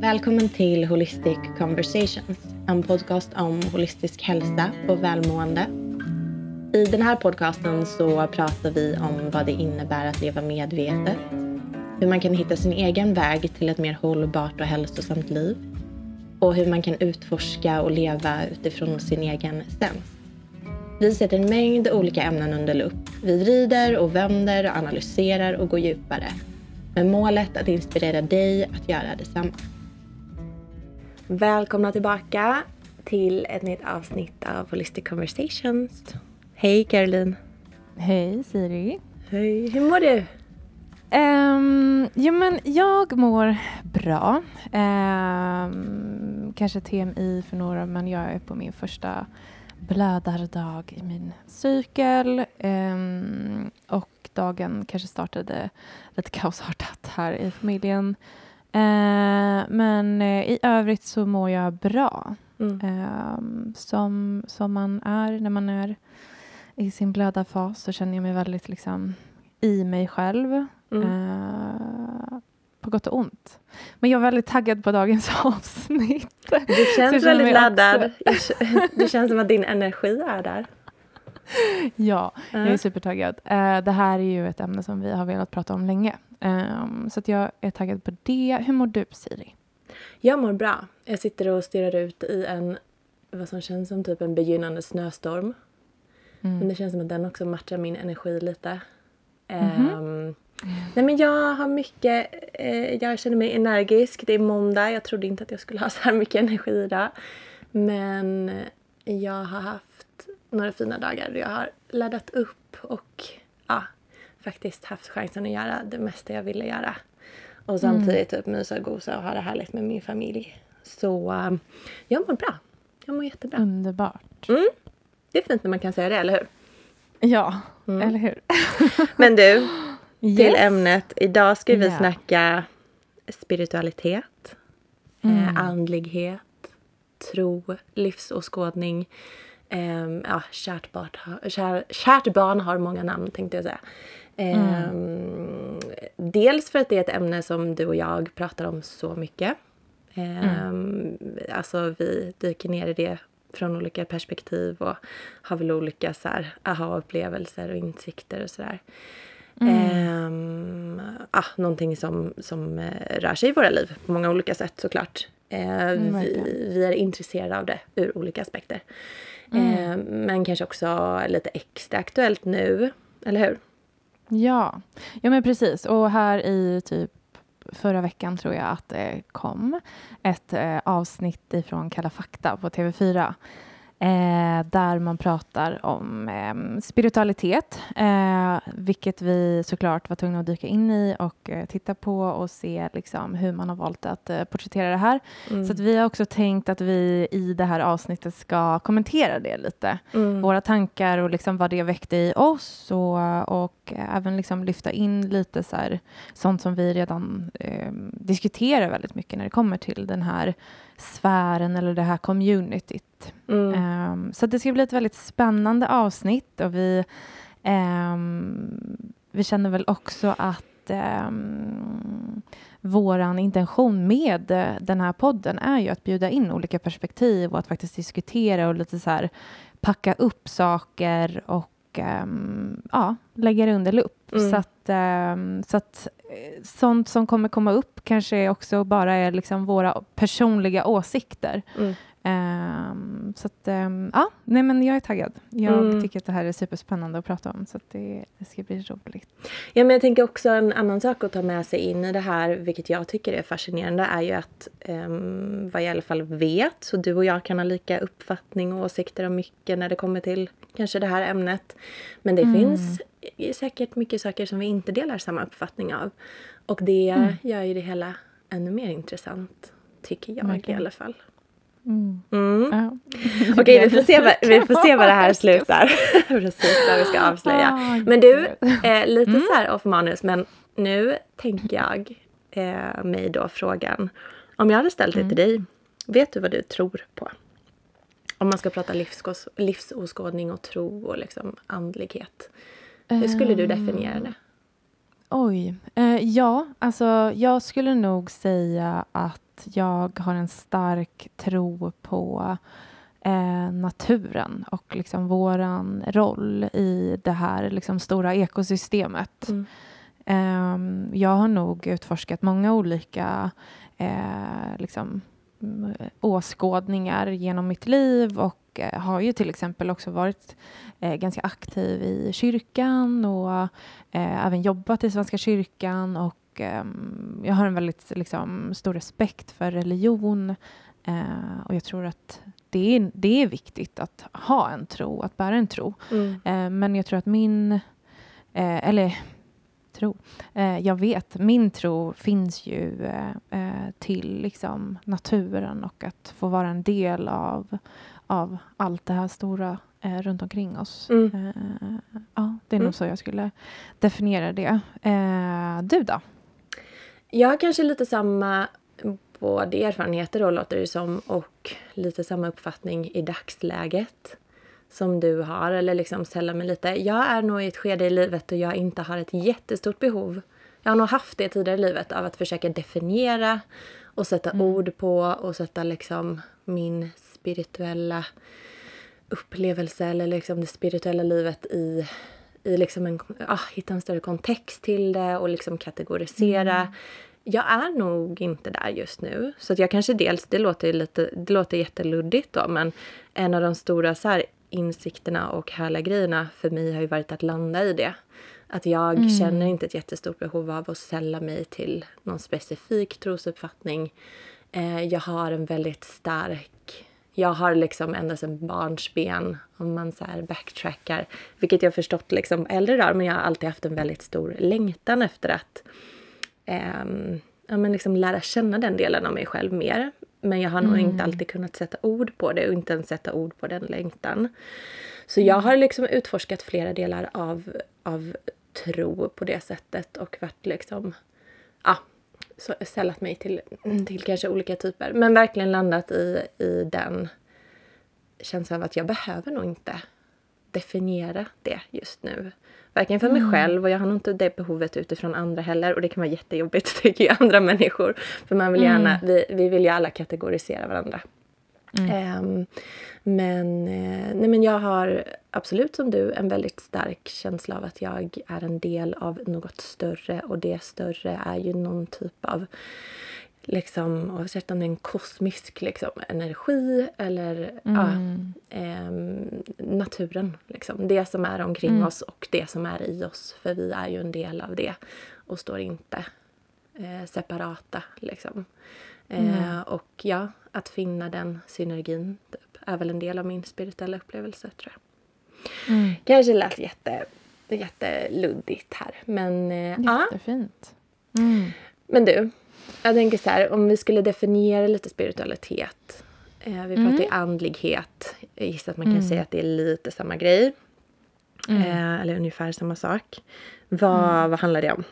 Välkommen till Holistic Conversations, en podcast om holistisk hälsa och välmående. I den här podcasten så pratar vi om vad det innebär att leva medvetet, hur man kan hitta sin egen väg till ett mer hållbart och hälsosamt liv och hur man kan utforska och leva utifrån sin egen sens. Vi sätter en mängd olika ämnen under lupp. Vi vrider och vänder och analyserar och går djupare med målet att inspirera dig att göra detsamma. Välkomna tillbaka till ett nytt avsnitt av Holistic Conversations. Hej Caroline! Hej Siri! Hej! Hur mår du? Um, jo men jag mår bra. Um, kanske TMI för några men jag är på min första blödardag i min cykel. Um, och dagen kanske startade lite kaosartat här i familjen. Uh, men uh, i övrigt så mår jag bra. Mm. Um, som, som man är när man är i sin blödarfas så känner jag mig väldigt liksom i mig själv. Mm. Uh, på gott och ont. Men jag är väldigt taggad på dagens avsnitt. Du känns väldigt laddad. Det känns som att din energi är där. Ja, jag är supertaggad. Uh, det här är ju ett ämne som vi har velat prata om länge. Um, så jag är taggad på det. Hur mår du, Siri? Jag mår bra. Jag sitter och stirrar ut i en, vad som känns som typ en begynnande snöstorm. Mm. Men det känns som att den också matchar min energi lite. Mm -hmm. um, Nej men jag har mycket, eh, jag känner mig energisk. Det är måndag, jag trodde inte att jag skulle ha så här mycket energi idag. Men jag har haft några fina dagar jag har laddat upp och ja, faktiskt haft chansen att göra det mesta jag ville göra. Och samtidigt mm. typ mysa och gosa och ha det härligt med min familj. Så um, jag mår bra. Jag mår jättebra. Underbart. Mm. Det är fint när man kan säga det, eller hur? Ja, mm. eller hur? Men du, yes. till ämnet. Idag ska vi yeah. snacka spiritualitet, eh, mm. andlighet, tro, livsåskådning. Eh, ja, kärt har, kär, kärt barn har många namn tänkte jag säga. Eh, mm. Dels för att det är ett ämne som du och jag pratar om så mycket. Mm. Alltså vi dyker ner i det från olika perspektiv och har väl olika så här aha-upplevelser och insikter och sådär. Mm. Um, ah, någonting som, som uh, rör sig i våra liv på många olika sätt såklart. Uh, mm, vi, vi, är intresserade av det ur olika aspekter. Mm. Uh, men kanske också lite extra aktuellt nu, eller hur? Ja, ja men precis. Och här i typ förra veckan tror jag att det kom ett eh, avsnitt ifrån Kalla fakta på TV4 Eh, där man pratar om eh, spiritualitet, eh, vilket vi såklart var tvungna att dyka in i och eh, titta på och se liksom, hur man har valt att eh, porträttera det här. Mm. Så vi har också tänkt att vi i det här avsnittet ska kommentera det lite. Mm. Våra tankar och liksom vad det väckte i oss och, och även liksom lyfta in lite så här, sånt som vi redan ehm, diskuterar väldigt mycket när det kommer till den här sfären eller det här communityt. Mm. Um, så det ska bli ett väldigt spännande avsnitt och vi, um, vi känner väl också att um, våran intention med den här podden är ju att bjuda in olika perspektiv och att faktiskt diskutera och lite så här packa upp saker och ja, lägga det under lupp. Mm. Så, att, så att eh, sånt som kommer komma upp kanske också bara är liksom våra personliga åsikter. Mm. Um, så att, um, ja, nej men jag är taggad. Jag mm. tycker att det här är superspännande att prata om, så det, det, ska bli roligt. Ja, men jag tänker också en annan sak att ta med sig in i det här, vilket jag tycker är fascinerande, är ju att um, vad jag i alla fall vet, så du och jag kan ha lika uppfattning och åsikter om mycket när det kommer till kanske det här ämnet. Men det mm. finns säkert mycket saker som vi inte delar samma uppfattning av. Och det mm. gör ju det hela ännu mer intressant, tycker jag okay. i alla fall. Mm. Mm. Ja. Okej, vi, får se vad, vi får se vad det här slutar. Precis vad vi ska avslöja. Oh, men du, eh, lite mm. så här off manus, men nu tänker jag eh, mig då frågan. Om jag hade ställt det till mm. dig, vet du vad du tror på? Om man ska prata livsås livsåskådning och tro och liksom andlighet. Hur skulle du definiera det? Oj. Eh, ja, alltså jag skulle nog säga att jag har en stark tro på eh, naturen och liksom våran roll i det här liksom stora ekosystemet. Mm. Eh, jag har nog utforskat många olika eh, liksom, åskådningar genom mitt liv och eh, har ju till exempel också varit eh, ganska aktiv i kyrkan och eh, även jobbat i Svenska kyrkan och eh, jag har en väldigt liksom, stor respekt för religion eh, och jag tror att det är, det är viktigt att ha en tro, att bära en tro. Mm. Eh, men jag tror att min, eller tro. Eh, jag vet, min tro finns ju eh, eh, till liksom, naturen och att få vara en del av, av allt det här stora eh, runt omkring oss. Mm. Eh, ja, det är mm. nog så jag skulle definiera det. Eh, du då? Jag har kanske lite samma både erfarenheter då låter det som och lite samma uppfattning i dagsläget som du har eller liksom sällar mig lite. Jag är nog i ett skede i livet då jag inte har ett jättestort behov. Jag har nog haft det tidigare i livet av att försöka definiera och sätta mm. ord på och sätta liksom min spirituella upplevelse eller liksom det spirituella livet i, i liksom en, ah, hitta en större kontext till det och liksom kategorisera. Mm. Jag är nog inte där just nu. Så att jag kanske dels, det låter, lite, det låter jätteluddigt då, men en av de stora så här, insikterna och härliga grejerna för mig har ju varit att landa i det. Att jag mm. känner inte ett jättestort behov av att sälla mig till någon specifik trosuppfattning. Eh, jag har en väldigt stark... Jag har liksom ända sedan barnsben, om man så backtrackar, vilket jag förstått liksom äldre dagar, men jag har alltid haft en väldigt stor längtan efter att eh, ja, men liksom lära känna den delen av mig själv mer. Men jag har nog inte mm. alltid kunnat sätta ord på det och inte ens sätta ord på den längtan. Så jag har liksom utforskat flera delar av, av tro på det sättet och varit liksom, ja, så, sällat mig till, till kanske olika typer. Men verkligen landat i, i den känslan av att jag behöver nog inte definiera det just nu. Varken för mig mm. själv och jag har nog inte det behovet utifrån andra heller. Och det kan vara jättejobbigt tycker jag, andra människor. För man vill gärna, mm. vi, vi vill ju alla kategorisera varandra. Mm. Um, men, eh, nej, men jag har absolut som du en väldigt stark känsla av att jag är en del av något större och det större är ju någon typ av liksom, oavsett om det är en kosmisk liksom, energi eller mm. ja, eh, naturen. Liksom. Det som är omkring mm. oss och det som är i oss. För vi är ju en del av det och står inte eh, separata. Liksom. Eh, och ja, att finna den synergin typ, är väl en del av min spirituella upplevelse tror jag. Mm. Kanske lät jätte, jätteluddigt här men eh, Jättefint. Mm. Men du, jag tänker så här, om vi skulle definiera lite spiritualitet. Eh, vi pratar mm. ju andlighet. Jag gissar att man kan mm. säga att det är lite samma grej. Mm. Eh, eller ungefär samma sak. Vad, mm. vad handlar det om?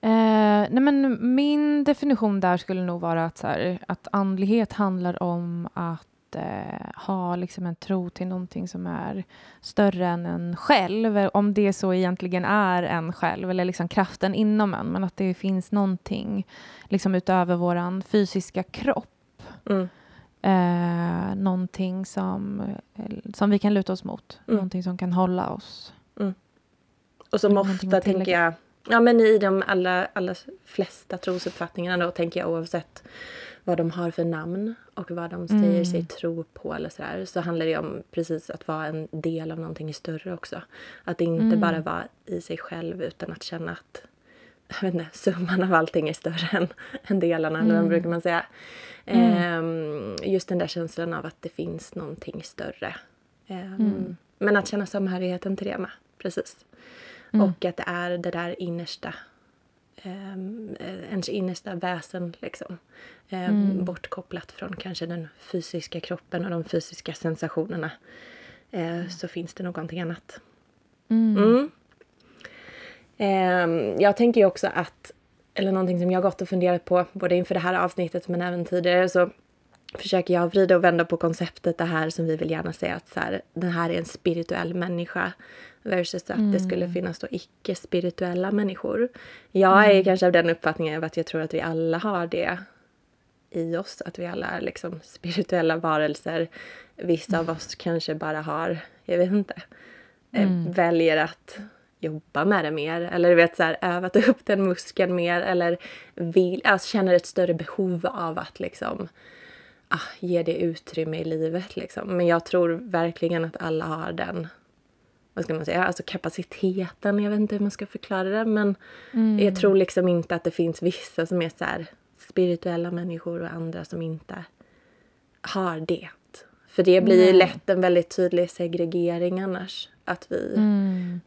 Eh, nej men min definition där skulle nog vara att, så här, att andlighet handlar om att eh, ha liksom en tro till någonting som är större än en själv, om det så egentligen är en själv, eller liksom kraften inom en, men att det finns någonting liksom utöver vår fysiska kropp. Mm. Eh, någonting som, som vi kan luta oss mot, mm. någonting som kan hålla oss. Mm. Och som ofta tänker jag, ja men i de allra, allra flesta trosuppfattningarna då tänker jag oavsett vad de har för namn och vad de säger mm. sig tro på eller sådär så handlar det om precis att vara en del av någonting större också. Att inte mm. bara vara i sig själv utan att känna att jag vet inte, summan av allting är större än, än delarna, mm. eller vad brukar man säga. Um, just den där känslan av att det finns någonting större. Um, men att känna samhörigheten till det med, precis. Mm. Och att det är det där innersta um, ens innersta väsen. Liksom. Um, mm. Bortkopplat från kanske den fysiska kroppen och de fysiska sensationerna. Uh, så finns det någonting annat. Mm. Mm. Um, jag tänker ju också att, eller någonting som jag gått och funderat på både inför det här avsnittet men även tidigare så försöker jag vrida och vända på konceptet det här som vi vill gärna säga att så här, den här är en spirituell människa versus att mm. det skulle finnas då icke-spirituella människor. Jag är mm. kanske av den uppfattningen att jag tror att vi alla har det i oss, att vi alla är liksom spirituella varelser. Vissa av oss kanske bara har, jag vet inte, eh, mm. väljer att jobba med det mer eller du vet så här, övat upp den muskeln mer eller vill, alltså känner ett större behov av att liksom ah, ge det utrymme i livet liksom. Men jag tror verkligen att alla har den vad ska man säga, alltså kapaciteten, jag vet inte hur man ska förklara det men mm. jag tror liksom inte att det finns vissa som är så här, spirituella människor och andra som inte har det. För det blir Nej. lätt en väldigt tydlig segregering annars. Att vi... Mm.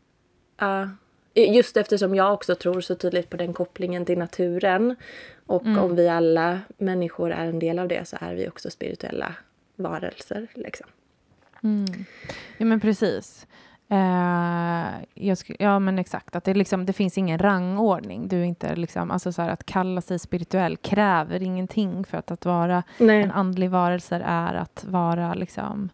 Uh, just eftersom jag också tror så tydligt på den kopplingen till naturen. Och mm. om vi alla människor är en del av det så är vi också spirituella varelser. Liksom. Mm. Ja men precis. Eh, skulle, ja, men exakt. Att det, liksom, det finns ingen rangordning. Du inte liksom, alltså så här, att kalla sig spirituell kräver ingenting för att, att vara Nej. en andlig varelse är att vara liksom,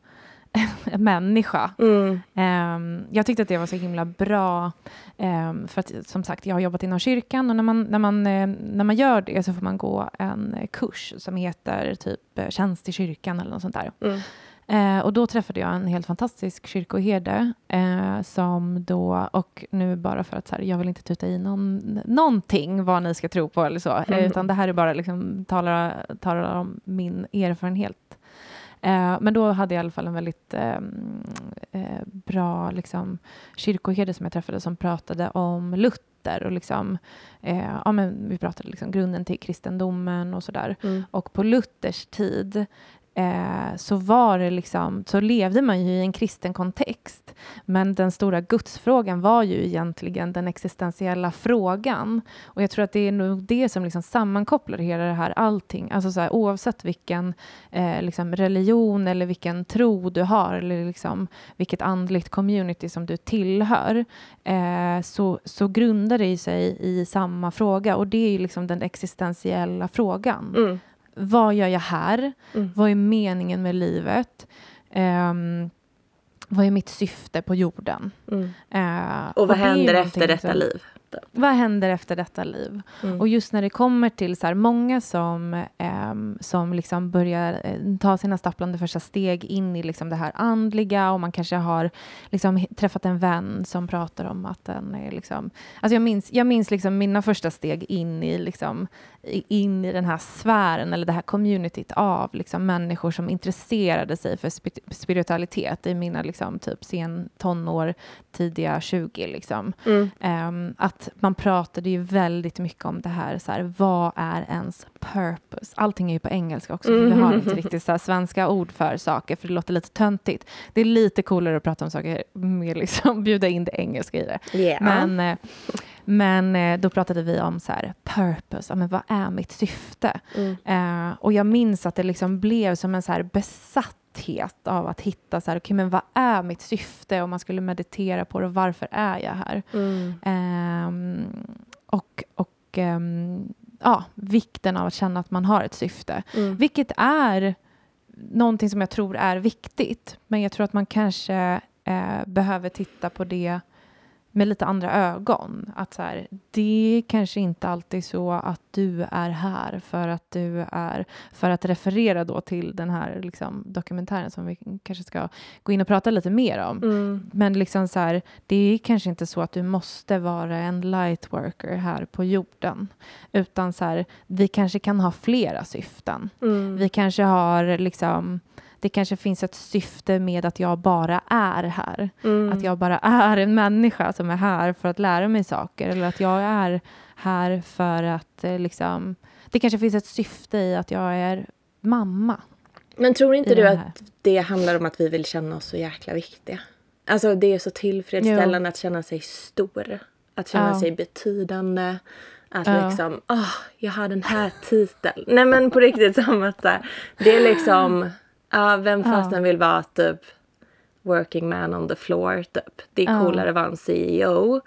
en människa. Mm. Um, jag tyckte att det var så himla bra, um, för att som sagt, jag har jobbat inom kyrkan och när man, när, man, uh, när man gör det så får man gå en kurs som heter typ uh, tjänst i kyrkan eller något sånt där. Mm. Eh, och då träffade jag en helt fantastisk kyrkoherde eh, som då, och nu bara för att så här, jag vill inte tuta i någon, någonting vad ni ska tro på eller så, mm. eh, utan det här är bara liksom talar, talar om min erfarenhet. Eh, men då hade jag i alla fall en väldigt ehm, eh, bra liksom, kyrkoherde som jag träffade som pratade om Luther och liksom, eh, ja, men vi pratade liksom grunden till kristendomen och sådär. Mm. Och på Luthers tid eh, så var det liksom, så levde man ju i en kristen kontext. Men den stora gudsfrågan var ju egentligen den existentiella frågan. Och jag tror att det är nog det som liksom sammankopplar hela det här allting. Alltså så här, oavsett vilken eh, liksom religion eller vilken tro du har eller liksom vilket andligt community som du tillhör eh, så, så grundar det sig i samma fråga och det är liksom den existentiella frågan. Mm vad gör jag här? Mm. Vad är meningen med livet? Um, vad är mitt syfte på jorden? Mm. Uh, och vad och händer efter detta som, liv? Vad händer efter detta liv? Mm. Och just när det kommer till så här, många som, um, som liksom börjar uh, ta sina stapplande första steg in i liksom det här andliga och man kanske har liksom, träffat en vän som pratar om att den är liksom... Alltså jag minns, jag minns liksom mina första steg in i liksom, in i den här sfären eller det här communityt av liksom, människor som intresserade sig för spiritualitet i mina liksom, typ sen tonår, tidiga 20. Liksom. Mm. Um, att man pratade ju väldigt mycket om det här, så här, vad är ens purpose? Allting är ju på engelska också, för mm. vi har inte riktigt så svenska ord för saker, för det låter lite töntigt. Det är lite coolare att prata om saker med liksom bjuda in det engelska i det. Yeah. Men, eh, men eh, då pratade vi om så här, purpose, men vad är mitt syfte? Mm. Uh, och jag minns att det liksom blev som en så här besatthet av att hitta så här, okay, men vad är mitt syfte om man skulle meditera på det, varför är jag här? Mm. Um, och och um, ja, vikten av att känna att man har ett syfte, mm. vilket är någonting som jag tror är viktigt, men jag tror att man kanske eh, behöver titta på det med lite andra ögon. Att så här, det är kanske inte alltid så att du är här för att du är, för att referera då till den här liksom, dokumentären som vi kanske ska gå in och prata lite mer om. Mm. Men liksom så här, det är kanske inte så att du måste vara en lightworker här på jorden, utan så här, vi kanske kan ha flera syften. Mm. Vi kanske har liksom det kanske finns ett syfte med att jag bara är här. Mm. Att jag bara är en människa som är här för att lära mig saker. Eller att jag är här för att eh, liksom... Det kanske finns ett syfte i att jag är mamma. Men tror inte du att det handlar om att vi vill känna oss så jäkla viktiga? Alltså det är så tillfredsställande jo. att känna sig stor. Att känna ja. sig betydande. Att ja. liksom, åh, oh, jag har den här titeln. Nej men på riktigt som att det är liksom Ja, vem fasen vill vara typ working man on the floor typ. Det är coolare att vara en CEO.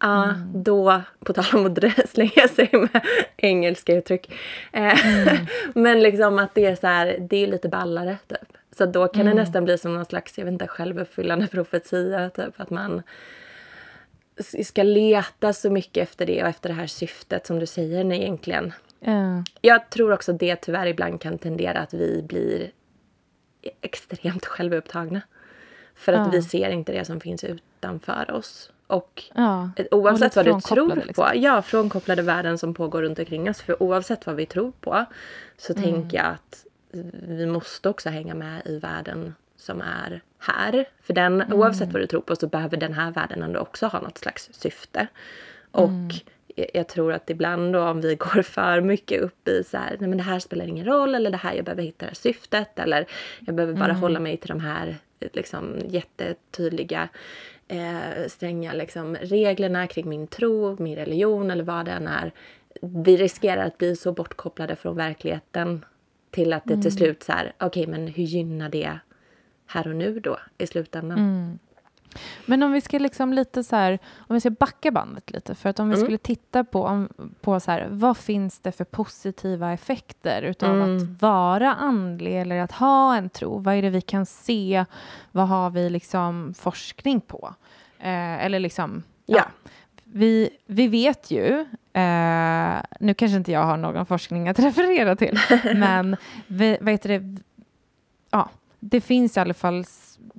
Ja, mm. då, på tal om att slänga sig med engelska uttryck. Eh, mm. Men liksom att det är så här, det är lite ballare typ. Så då kan mm. det nästan bli som någon slags, jag vet inte, självuppfyllande profetia. Typ att man ska leta så mycket efter det och efter det här syftet som du säger egentligen. Jag tror också det tyvärr ibland kan tendera att vi blir extremt självupptagna. För att ja. vi ser inte det som finns utanför oss. Och ja. oavsett och vad du tror liksom. på, ja, frånkopplade världen som pågår runt omkring oss. För oavsett vad vi tror på så mm. tänker jag att vi måste också hänga med i världen som är här. För den, mm. oavsett vad du tror på så behöver den här världen ändå också ha något slags syfte. Och mm. Jag tror att ibland då om vi går för mycket upp i så här, nej men det här spelar ingen roll eller det här, jag behöver hitta det här syftet eller jag behöver bara mm. hålla mig till de här liksom jättetydliga eh, stränga liksom, reglerna kring min tro, min religion eller vad det än är. Vi riskerar att bli så bortkopplade från verkligheten till att det mm. till slut så här, okej okay, men hur gynnar det här och nu då i slutändan? Mm. Men om vi ska liksom lite så här, om vi ska backa bandet lite, för att om vi mm. skulle titta på, om, på så här, vad finns det för positiva effekter utav mm. att vara andlig eller att ha en tro? Vad är det vi kan se? Vad har vi liksom forskning på? Eh, eller liksom, ja. ja. Vi, vi vet ju, eh, nu kanske inte jag har någon forskning att referera till, men vi, vad heter det, ja, det finns i alla fall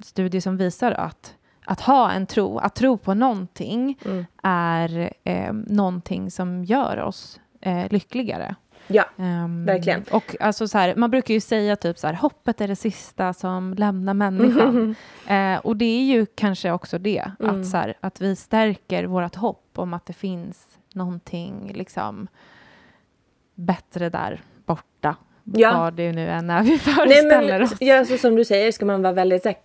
studier som visar att att ha en tro, att tro på någonting mm. är eh, någonting som gör oss eh, lyckligare. Ja, um, verkligen. Och alltså så här, man brukar ju säga typ så här, hoppet är det sista som lämnar människan. Mm. Eh, och det är ju kanske också det, mm. att, så här, att vi stärker vårt hopp om att det finns någonting liksom bättre där borta. Ja. Vad det nu är vi föreställer oss. Ja, alltså, som du säger ska man vara väldigt så här,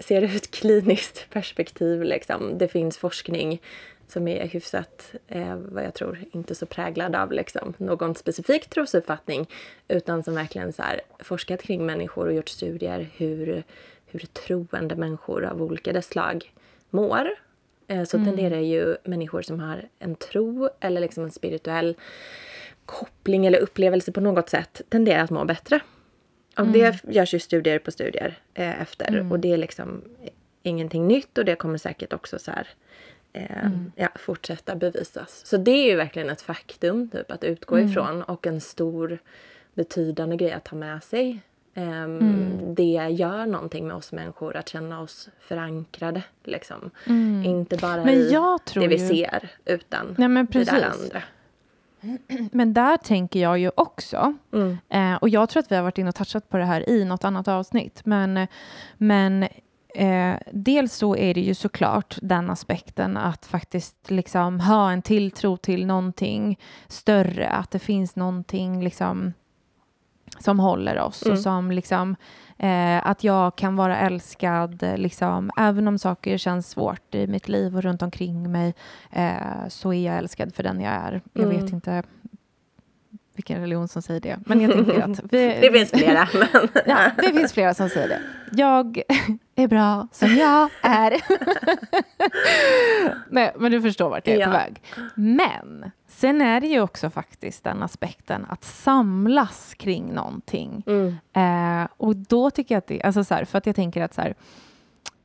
ser det ur ett kliniskt perspektiv. Liksom. Det finns forskning som är hyfsat, eh, vad jag tror, inte så präglad av liksom, någon specifik trosuppfattning utan som verkligen så här, forskat kring människor och gjort studier hur, hur troende människor av olika dess slag mår. Eh, så mm. tenderar ju människor som har en tro eller liksom en spirituell koppling eller upplevelse på något sätt tenderar att må bättre. Och mm. det görs ju studier på studier eh, efter mm. och det är liksom ingenting nytt och det kommer säkert också så här, eh, mm. ja, fortsätta bevisas. Så det är ju verkligen ett faktum typ, att utgå mm. ifrån och en stor betydande grej att ha med sig. Eh, det gör någonting med oss människor att känna oss förankrade. Liksom. Mm. Inte bara men i det vi ju... ser utan Nej, det där andra. Men där tänker jag ju också, mm. eh, och jag tror att vi har varit inne och touchat på det här i något annat avsnitt, men, men eh, dels så är det ju såklart den aspekten att faktiskt liksom ha en tilltro till någonting större, att det finns någonting liksom som håller oss mm. och som liksom Eh, att jag kan vara älskad, liksom, även om saker känns svårt i mitt liv och runt omkring mig, eh, så är jag älskad för den jag är. Jag mm. vet inte vilken religion som säger det, men jag tänker att... Vi, det finns flera. Men... ja, det finns flera som säger det. Jag är bra som jag är. Nej, men du förstår vart jag är ja. på väg. Men Sen är det ju också faktiskt den aspekten att samlas kring någonting. Mm. Eh, och då tycker jag att det, alltså så här, för att jag tänker att så här,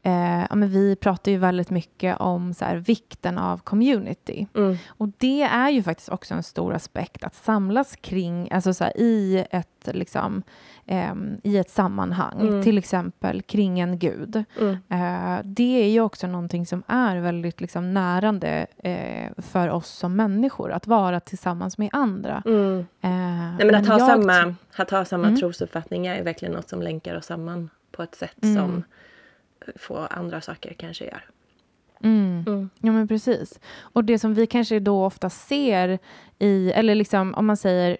eh, ja, men vi pratar ju väldigt mycket om så här, vikten av community. Mm. Och det är ju faktiskt också en stor aspekt att samlas kring, alltså så här, i ett liksom eh, i ett sammanhang, mm. till exempel kring en gud. Mm. Eh, det är ju också någonting som är väldigt liksom, närande eh, för oss som människor, att vara tillsammans med andra. Mm. Eh, Nej, men att, ha samma, att ha samma mm. trosuppfattningar är verkligen något som länkar oss samman på ett sätt mm. som få andra saker kanske gör. Mm. Mm. Ja, men precis. Och det som vi kanske då ofta ser i, eller liksom om man säger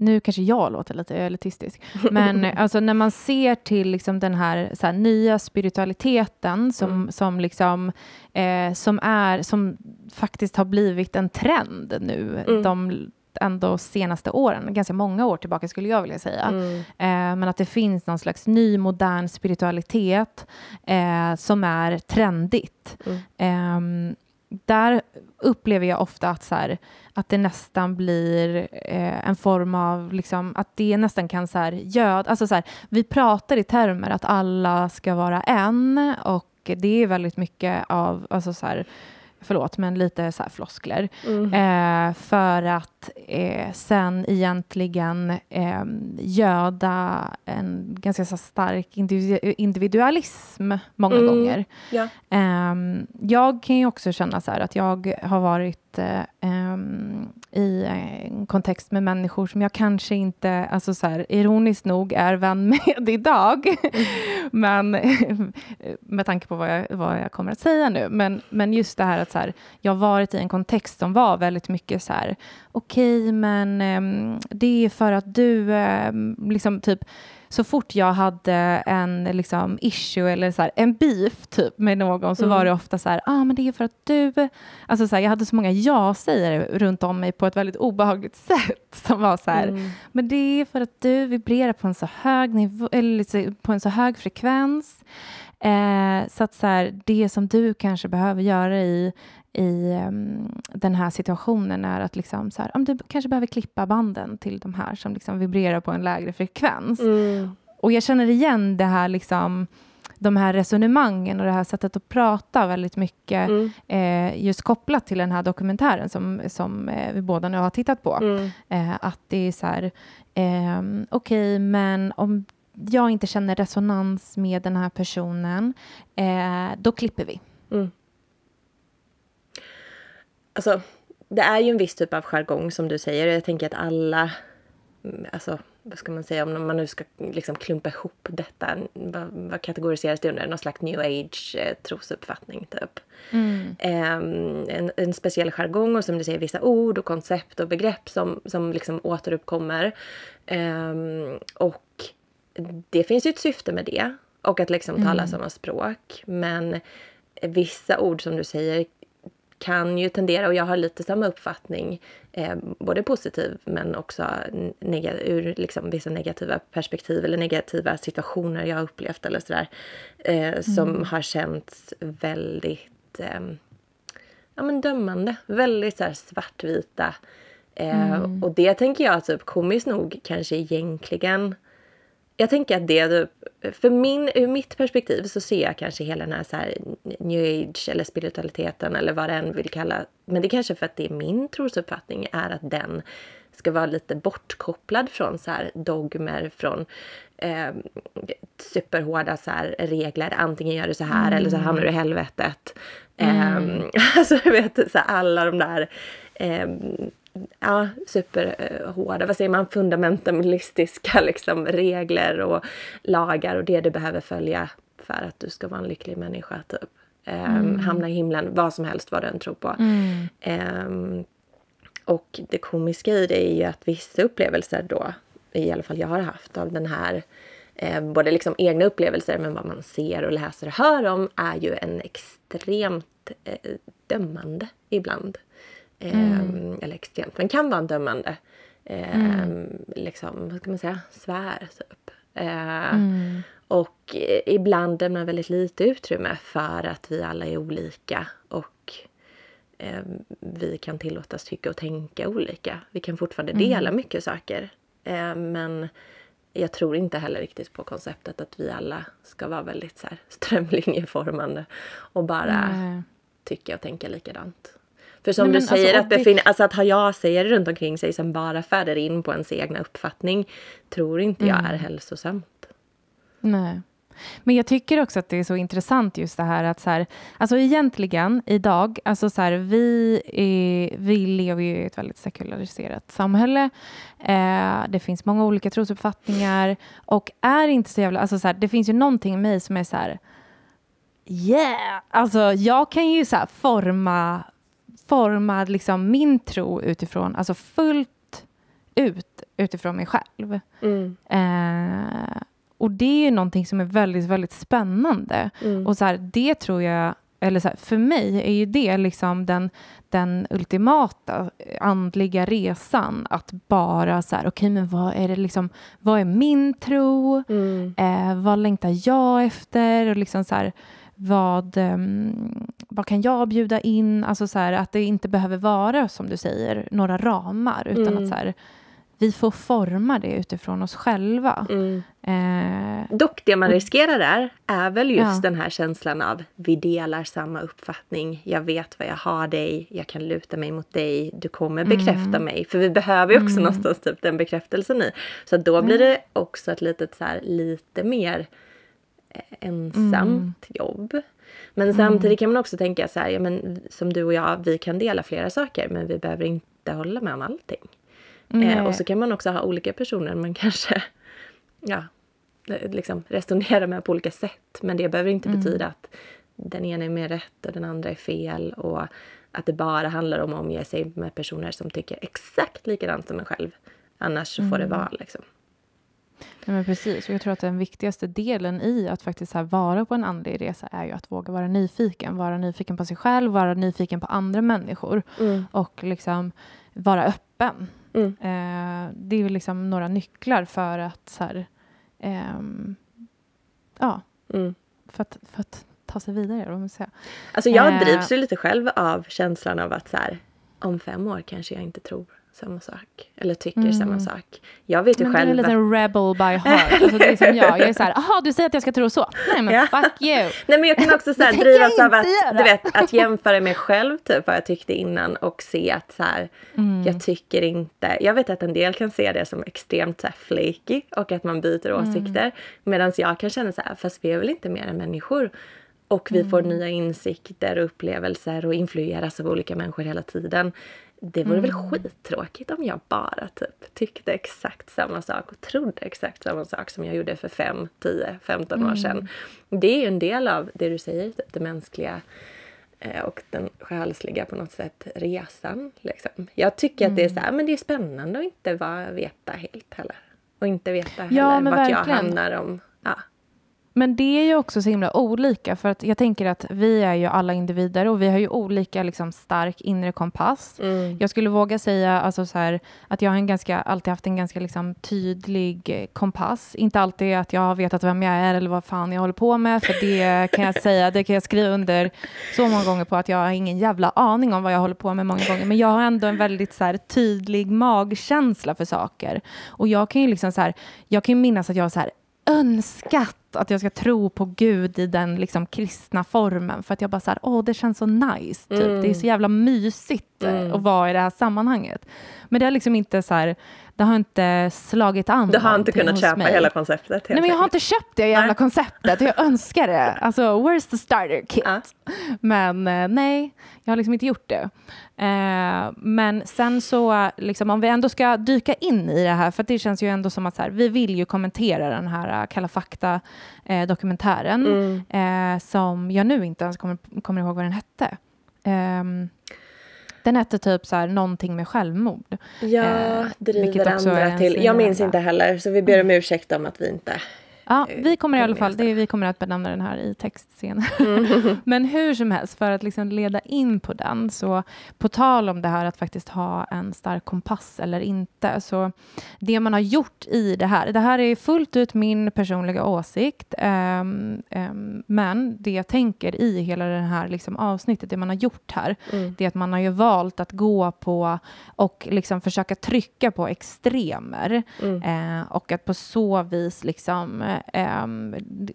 nu kanske jag låter lite elitistisk, men alltså när man ser till liksom den här, här nya spiritualiteten som, mm. som, liksom, eh, som, är, som faktiskt har blivit en trend nu, mm. de ändå senaste åren, ganska många år tillbaka skulle jag vilja säga. Mm. Eh, men att det finns någon slags ny modern spiritualitet eh, som är trendigt. Mm. Eh, där upplever jag ofta att, så här, att det nästan blir eh, en form av, liksom, att det nästan kan så här, göd, alltså så här, vi pratar i termer att alla ska vara en och det är väldigt mycket av, alltså så här, förlåt, men lite så här floskler. Mm. Eh, för att eh, sen egentligen eh, göda en ganska så stark individualism många mm. gånger. Ja. Ehm, jag kan ju också känna så här att jag har varit eh, ehm, i en kontext med människor som jag kanske inte, alltså så här, ironiskt nog, är vän med idag. Mm. men med tanke på vad jag, vad jag kommer att säga nu. Men, men just det här att så här, jag har varit i en kontext som var väldigt mycket så här, okej, okay, men um, det är för att du um, liksom typ så fort jag hade en liksom, issue eller så här, en beef typ, med någon så mm. var det ofta så här, ah, men det är för att du... Alltså, så här, jag hade så många ja-sägare runt om mig på ett väldigt obehagligt sätt som var så här, mm. men det är för att du vibrerar på en så hög nivå, eller på en så hög frekvens. Eh, så att så här, det som du kanske behöver göra i i um, den här situationen är att liksom så här, um, du kanske behöver klippa banden till de här som liksom vibrerar på en lägre frekvens. Mm. Och jag känner igen det här liksom de här resonemangen och det här sättet att prata väldigt mycket mm. eh, just kopplat till den här dokumentären som, som eh, vi båda nu har tittat på. Mm. Eh, att det är så här, eh, okej, okay, men om jag inte känner resonans med den här personen, eh, då klipper vi. Mm alltså, det är ju en viss typ av jargong som du säger. Jag tänker att alla, mm, alltså vad ska man säga om man nu ska liksom klumpa ihop detta. Vad, vad kategoriseras det under? Någon slags new age eh, trosuppfattning typ. Mm. Um, en, en speciell jargong och som du säger vissa ord och koncept och begrepp som, som liksom återuppkommer. Um, och det finns ju ett syfte med det. Och att liksom tala mm. samma språk. Men vissa ord som du säger kan ju tendera, och jag har lite samma uppfattning, eh, både positiv men också neg- ur liksom vissa negativa perspektiv eller negativa situationer jag har upplevt eller sådär, eh, mm. som har känts väldigt eh, ja, men dömande, väldigt så svartvita. Eh, mm. Och det tänker jag typ komiskt nog kanske egentligen jag tänker att det, för min, ur mitt perspektiv så ser jag kanske hela den här, så här new age eller spiritualiteten eller vad den vill kalla. Men det är kanske för att det är min trosuppfattning är att den ska vara lite bortkopplad från så här dogmer, från eh, superhårda så här regler. Antingen gör du så här mm. eller så hamnar du i helvetet. Mm. Eh, alltså du vet, så här, alla de där eh, ja, superhårda, vad säger man, fundamentalistiska liksom, regler och lagar och det du behöver följa för att du ska vara en lycklig människa. Typ. Um, mm. Hamna i himlen, vad som helst vad du än tror på. Mm. Um, och det komiska i det är ju att vissa upplevelser då, i alla fall jag har haft av den här eh, både liksom egna upplevelser men vad man ser och läser och hör om är ju en extremt eh, dömande ibland. Mm. Ehm, eller extremt, men kan vara dömande. Eh, mm. Liksom, vad ska man säga, svär typ. Eh, mm. Och ibland lämnar väldigt lite utrymme för att vi alla är olika och eh, vi kan tillåtas tycka och tänka olika. Vi kan fortfarande mm. dela mycket saker. Eh, men jag tror inte heller riktigt på konceptet att vi alla ska vara väldigt så här, strömlinjeformande och bara tycka och tänka likadant. För som Nej, du säger, alltså, att, befin- alltså att ha ja-sägare runt omkring sig som bara färdar in på ens egna uppfattning tror inte jag mm. är hälsosamt. Nej. Men jag tycker också att det är så intressant just det här att så här, alltså egentligen idag, alltså så här, vi, är, vi lever ju i ett väldigt sekulariserat samhälle. Eh, det finns många olika trosuppfattningar och är inte så jävla, alltså så här, det finns ju någonting i mig som är så här, yeah, alltså jag kan ju så här forma formad liksom min tro utifrån, alltså fullt ut utifrån mig själv. Mm. Eh, och det är någonting som är väldigt, väldigt spännande. Mm. Och så här, det tror jag, eller så här, för mig är ju det liksom den, den ultimata andliga resan. Att bara så här, okej, okay, men vad är det liksom, vad är min tro? Mm. Eh, vad längtar jag efter? Och liksom så här, vad, um, vad kan jag bjuda in? Alltså så här, att det inte behöver vara, som du säger, några ramar, utan mm. att så här, vi får forma det utifrån oss själva. Mm. Eh, Dock det man riskerar där är väl just ja. den här känslan av vi delar samma uppfattning. Jag vet vad jag har dig, jag kan luta mig mot dig, du kommer bekräfta mm. mig. För vi behöver ju också mm. någonstans typ den bekräftelsen i. Så då blir det också ett litet så här, lite mer eh, ensamt mm. jobb. Men mm. samtidigt kan man också tänka så här, ja, men, som du och jag, vi kan dela flera saker men vi behöver inte hålla med om allting. Eh, och så kan man också ha olika personer man kanske ja, liksom resonerar med på olika sätt. Men det behöver inte mm. betyda att den ena är mer rätt och den andra är fel. Och att det bara handlar om att omge sig med personer som tycker exakt likadant som en själv. Annars mm. får det mm. vara liksom. Ja, men precis. Och jag tror att den viktigaste delen i att faktiskt här vara på en andlig resa är ju att våga vara nyfiken. Vara nyfiken på sig själv, vara nyfiken på andra människor. Mm. Och liksom vara öppen. Mm. Eh, det är liksom några nycklar för att så här, eh, ja, mm. för, att, för att ta sig vidare. Vad man säga. Alltså jag eh, drivs ju lite själv av känslan av att så här, om fem år kanske jag inte tror samma sak. Eller tycker mm. samma sak. Jag vet ju men själv... Du är en liten rebel by heart. Alltså det är som jag. Jag är så här, jaha du säger att jag ska tro så. Nej men ja. fuck you. Nej men jag kan också så här, drivas av att, du vet, att jämföra mig själv typ vad jag tyckte innan och se att så här, mm. jag tycker inte... Jag vet att en del kan se det som extremt så här, flaky och att man byter mm. åsikter. Medan jag kan känna så här, fast vi är väl inte mer än människor. Och vi får mm. nya insikter och upplevelser och influeras av olika människor hela tiden. Det vore mm. väl skittråkigt om jag bara typ tyckte exakt samma sak och trodde exakt samma sak som jag gjorde för 5, 10, 15 mm. år sedan. Det är ju en del av det du säger, typ det mänskliga eh, och den själsliga på något sätt resan. Liksom. Jag tycker mm. att det är så här, men det är spännande att inte vara, veta helt heller. Och inte veta heller ja, vart verkligen. jag hamnar om ja, men det är ju också så himla olika, för att jag tänker att vi är ju alla individer och vi har ju olika liksom, stark inre kompass. Mm. Jag skulle våga säga alltså, så här, att jag har en ganska, alltid haft en ganska liksom, tydlig kompass. Inte alltid att jag har vetat vem jag är eller vad fan jag håller på med, för det kan jag säga, det kan jag skriva under så många gånger på att jag har ingen jävla aning om vad jag håller på med många gånger. Men jag har ändå en väldigt så här, tydlig magkänsla för saker. Och jag kan ju liksom så här, jag kan minnas att jag så här, önskat att jag ska tro på Gud i den liksom kristna formen för att jag bara så här, åh, det känns så nice. Typ. Mm. Det är så jävla mysigt eh, mm. att vara i det här sammanhanget. Men det har liksom inte så här, det har inte slagit an. Du har inte kunnat köpa mig. hela konceptet? Nej, men jag har inte köpt det jävla nej. konceptet. Jag önskar det. Alltså, where's the starter kit? Ja. Men eh, nej, jag har liksom inte gjort det. Eh, men sen så, liksom, om vi ändå ska dyka in i det här, för det känns ju ändå som att så här, vi vill ju kommentera den här uh, Kalla fakta-dokumentären, uh, mm. uh, som jag nu inte ens kommer, kommer ihåg vad den hette. Um, den hette typ så här, någonting med självmord. Ja, eh, driver andra till. Jag minns inte heller, så vi ber om mm. ursäkt om att vi inte Ja, eh, vi kommer i alla fall, det, vi kommer att benämna den här i textscenen. Mm. Men hur som helst, för att liksom leda in på den, så på tal om det här att faktiskt ha en stark kompass eller inte, så det man har gjort i det här, det här är fullt ut min personliga åsikt, um, um, men det jag tänker i hela det här liksom avsnittet, det man har gjort här, mm. det är att man har ju valt att gå på och liksom försöka trycka på extremer mm. uh, och att på så vis liksom eh,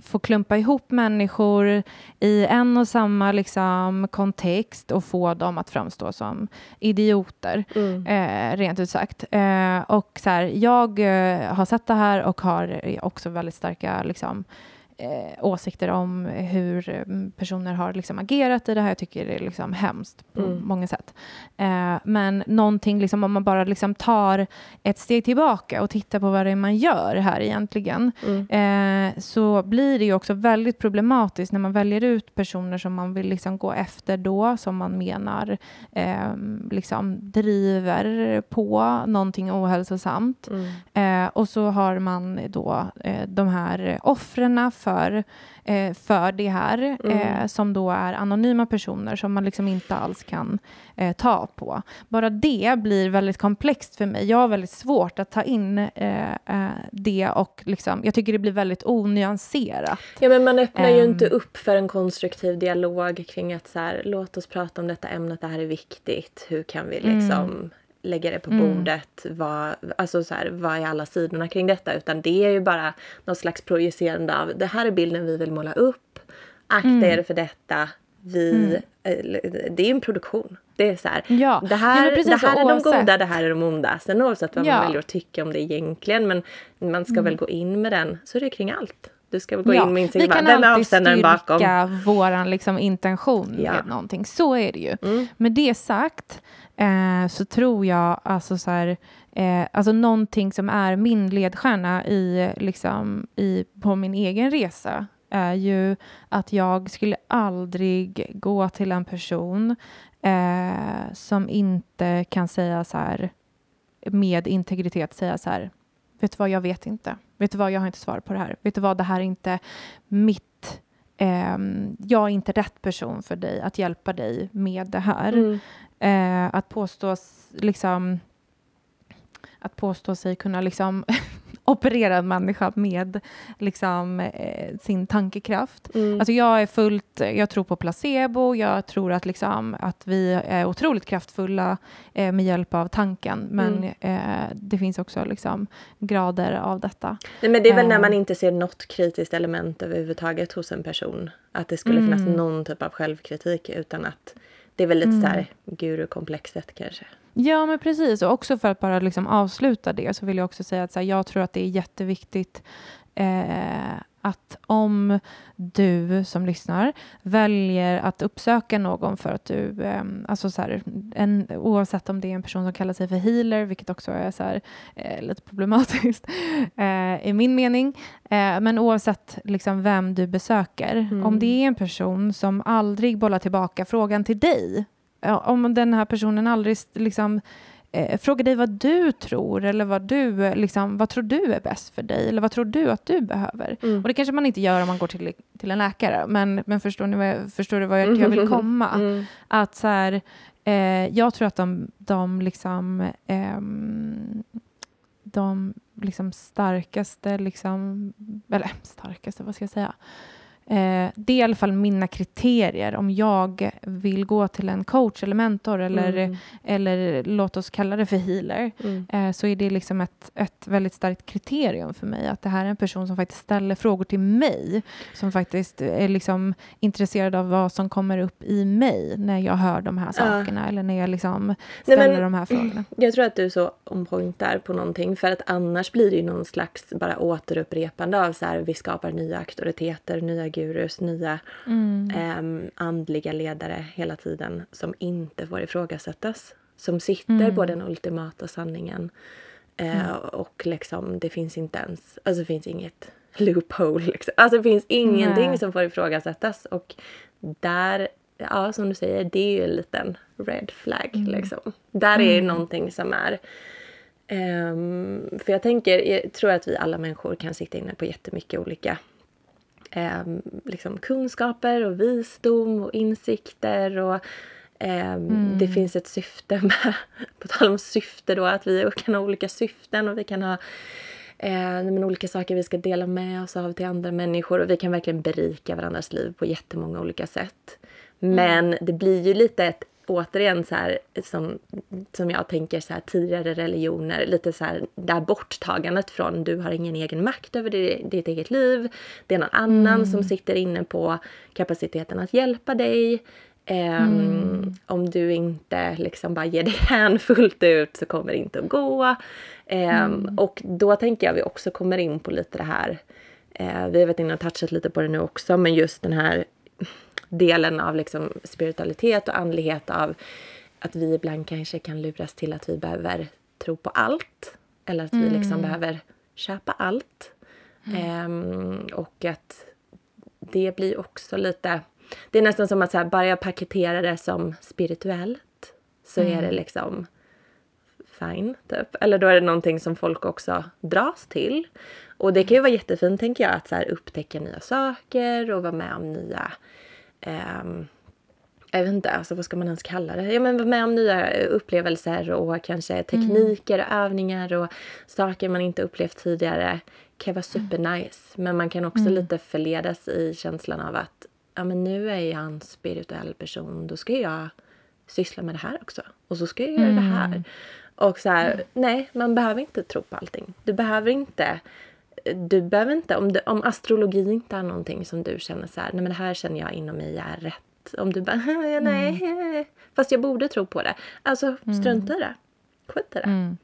få klumpa ihop människor i en och samma liksom, kontext och få dem att framstå som idioter, mm. eh, rent ut sagt. Eh, och så här, jag eh, har sett det här och har också väldigt starka liksom, eh, åsikter om hur mm, personer har liksom agerat i det här. Jag tycker det är liksom hemskt på mm. många sätt. Eh, men någonting, liksom, om man bara liksom tar ett steg tillbaka och tittar på vad det är man gör här egentligen, mm. eh, så blir det ju också väldigt problematiskt när man väljer ut personer som man vill liksom gå efter då, som man menar eh, liksom driver på någonting ohälsosamt. Mm. Eh, och så har man då eh, de här offren för, eh, för det här, mm. eh, som då är anonyma personer som man liksom inte alls kan eh, ta på. Bara det blir väldigt komplext för mig. Jag har väldigt svårt att ta in eh, eh, det och liksom, jag tycker det blir väldigt onyanserat. Ja, men man öppnar ju inte upp för en konstruktiv dialog kring att så här, låt oss prata om detta ämnet, det här är viktigt. Hur kan vi liksom mm lägga det på mm. bordet. Vad, alltså så här, vad är alla sidorna kring detta? Utan det är ju bara någon slags projicerande av det här är bilden vi vill måla upp. Akta mm. er för detta. Vi, mm. eh, det är en produktion. Det är så här, ja. det här, ja, det här är de goda, det här är de onda. Sen oavsett vad ja. man väljer att tycka om det egentligen. Men man ska mm. väl gå in med den, så är det kring allt. Du ska gå ja, in med insikt. Vi kan Vem alltid styrka vår liksom, intention ja. med någonting. Så är det ju. Mm. Med det sagt eh, så tror jag alltså så här, eh, alltså någonting som är min ledstjärna i, liksom, i, på min egen resa är ju att jag skulle aldrig gå till en person eh, som inte kan säga så här med integritet säga så här vet du vad, jag vet inte. Vet du vad, jag har inte svar på det här. Vet du vad, det här är inte mitt... Eh, jag är inte rätt person för dig att hjälpa dig med det här. Mm. Eh, att påstå liksom att påstå sig kunna liksom operera en människa med liksom, eh, sin tankekraft. Mm. Alltså jag är fullt, jag tror på placebo, jag tror att, liksom, att vi är otroligt kraftfulla eh, med hjälp av tanken, men mm. eh, det finns också liksom, grader av detta. Nej, men det är väl när man eh. inte ser något kritiskt element överhuvudtaget hos en person, att det skulle mm. finnas någon typ av självkritik, utan att det är väl lite mm. så här gurukomplexet kanske. Ja, men precis. Och också för att bara liksom avsluta det så vill jag också säga att här, jag tror att det är jätteviktigt eh, att om du som lyssnar väljer att uppsöka någon för att du, eh, alltså så här, en, oavsett om det är en person som kallar sig för healer, vilket också är så här, eh, lite problematiskt eh, i min mening, eh, men oavsett liksom vem du besöker, mm. om det är en person som aldrig bollar tillbaka frågan till dig om den här personen aldrig liksom, eh, frågar dig vad du tror eller vad du, liksom, vad tror du är bäst för dig eller vad tror du att du behöver? Mm. Och det kanske man inte gör om man går till, till en läkare, men, men förstår, ni vad jag, förstår du vad jag, jag vill komma? Mm. Att så här, eh, jag tror att de, de liksom eh, de liksom starkaste, liksom, eller starkaste, vad ska jag säga? Eh, det är i alla fall mina kriterier om jag vill gå till en coach eller mentor eller, mm. eller låt oss kalla det för healer mm. eh, så är det liksom ett, ett väldigt starkt kriterium för mig att det här är en person som faktiskt ställer frågor till mig som faktiskt är liksom intresserad av vad som kommer upp i mig när jag hör de här sakerna uh. eller när jag liksom ställer Nej, men, de här frågorna. Jag tror att du är så on point där på någonting för att annars blir det ju någon slags bara återupprepande av så här vi skapar nya auktoriteter, nya gurus, nya mm. eh, andliga ledare hela tiden som inte får ifrågasättas. Som sitter mm. på den ultimata sanningen. Eh, mm. Och liksom, det finns inte ens, alltså det finns inget loophole. Liksom. Alltså det finns ingenting Nej. som får ifrågasättas. Och där, ja som du säger, det är ju en liten red flag. Mm. Liksom. Där är mm. någonting som är Um, för jag tänker, jag tror att vi alla människor kan sitta inne på jättemycket olika eh, liksom kunskaper och visdom och insikter. Och, eh, mm. Det finns ett syfte med, på tal om syfte då, att vi kan ha olika syften och vi kan ha eh, olika saker vi ska dela med oss av till andra människor och vi kan verkligen berika varandras liv på jättemånga olika sätt. Mm. Men det blir ju lite ett återigen så här, som, som jag tänker så här, tidigare religioner, lite så här, där borttagandet från du har ingen egen makt över ditt, ditt eget liv. Det är någon annan mm. som sitter inne på kapaciteten att hjälpa dig. Um, mm. Om du inte liksom bara ger dig hän fullt ut så kommer det inte att gå. Um, mm. Och då tänker jag vi också kommer in på lite det här. Uh, vi har varit inne och touchat lite på det nu också, men just den här delen av liksom spiritualitet och andlighet av att vi ibland kanske kan luras till att vi behöver tro på allt. Eller att mm. vi liksom behöver köpa allt. Mm. Um, och att det blir också lite... Det är nästan som att så här, bara jag paketerar det som spirituellt så mm. är det liksom fine, typ. Eller då är det någonting som folk också dras till. Och det kan ju vara jättefint, tänker jag, att så här, upptäcka nya saker och vara med om nya um, jag vet inte, alltså vad ska man ens kalla det? Ja, men med om nya upplevelser och kanske tekniker och övningar och saker man inte upplevt tidigare kan vara supernice. Men man kan också mm. lite förledas i känslan av att ja, men nu är jag en spirituell person, då ska jag syssla med det här också. Och så ska jag göra mm. det här. Och så här, nej, man behöver inte tro på allting. Du behöver inte du behöver inte, om, du, om astrologi inte är någonting som du känner så här, nej men det här känner jag inom mig är rätt. Om du bara, nej, mm. fast jag borde tro på det. Alltså strunta i det. Skit i det. Mm.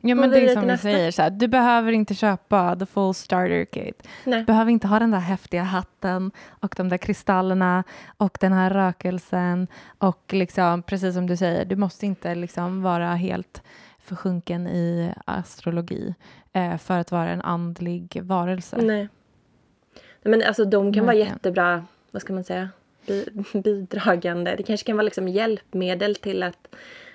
Ja, men det är som du säger, så här, du behöver inte köpa the full starter kit. Nej. Du behöver inte ha den där häftiga hatten och de där kristallerna och den här rökelsen. Och liksom, precis som du säger, du måste inte liksom vara helt försjunken i astrologi för att vara en andlig varelse. Nej. Men alltså de kan vara jättebra, vad ska man säga, bidragande. Det kanske kan vara liksom hjälpmedel till att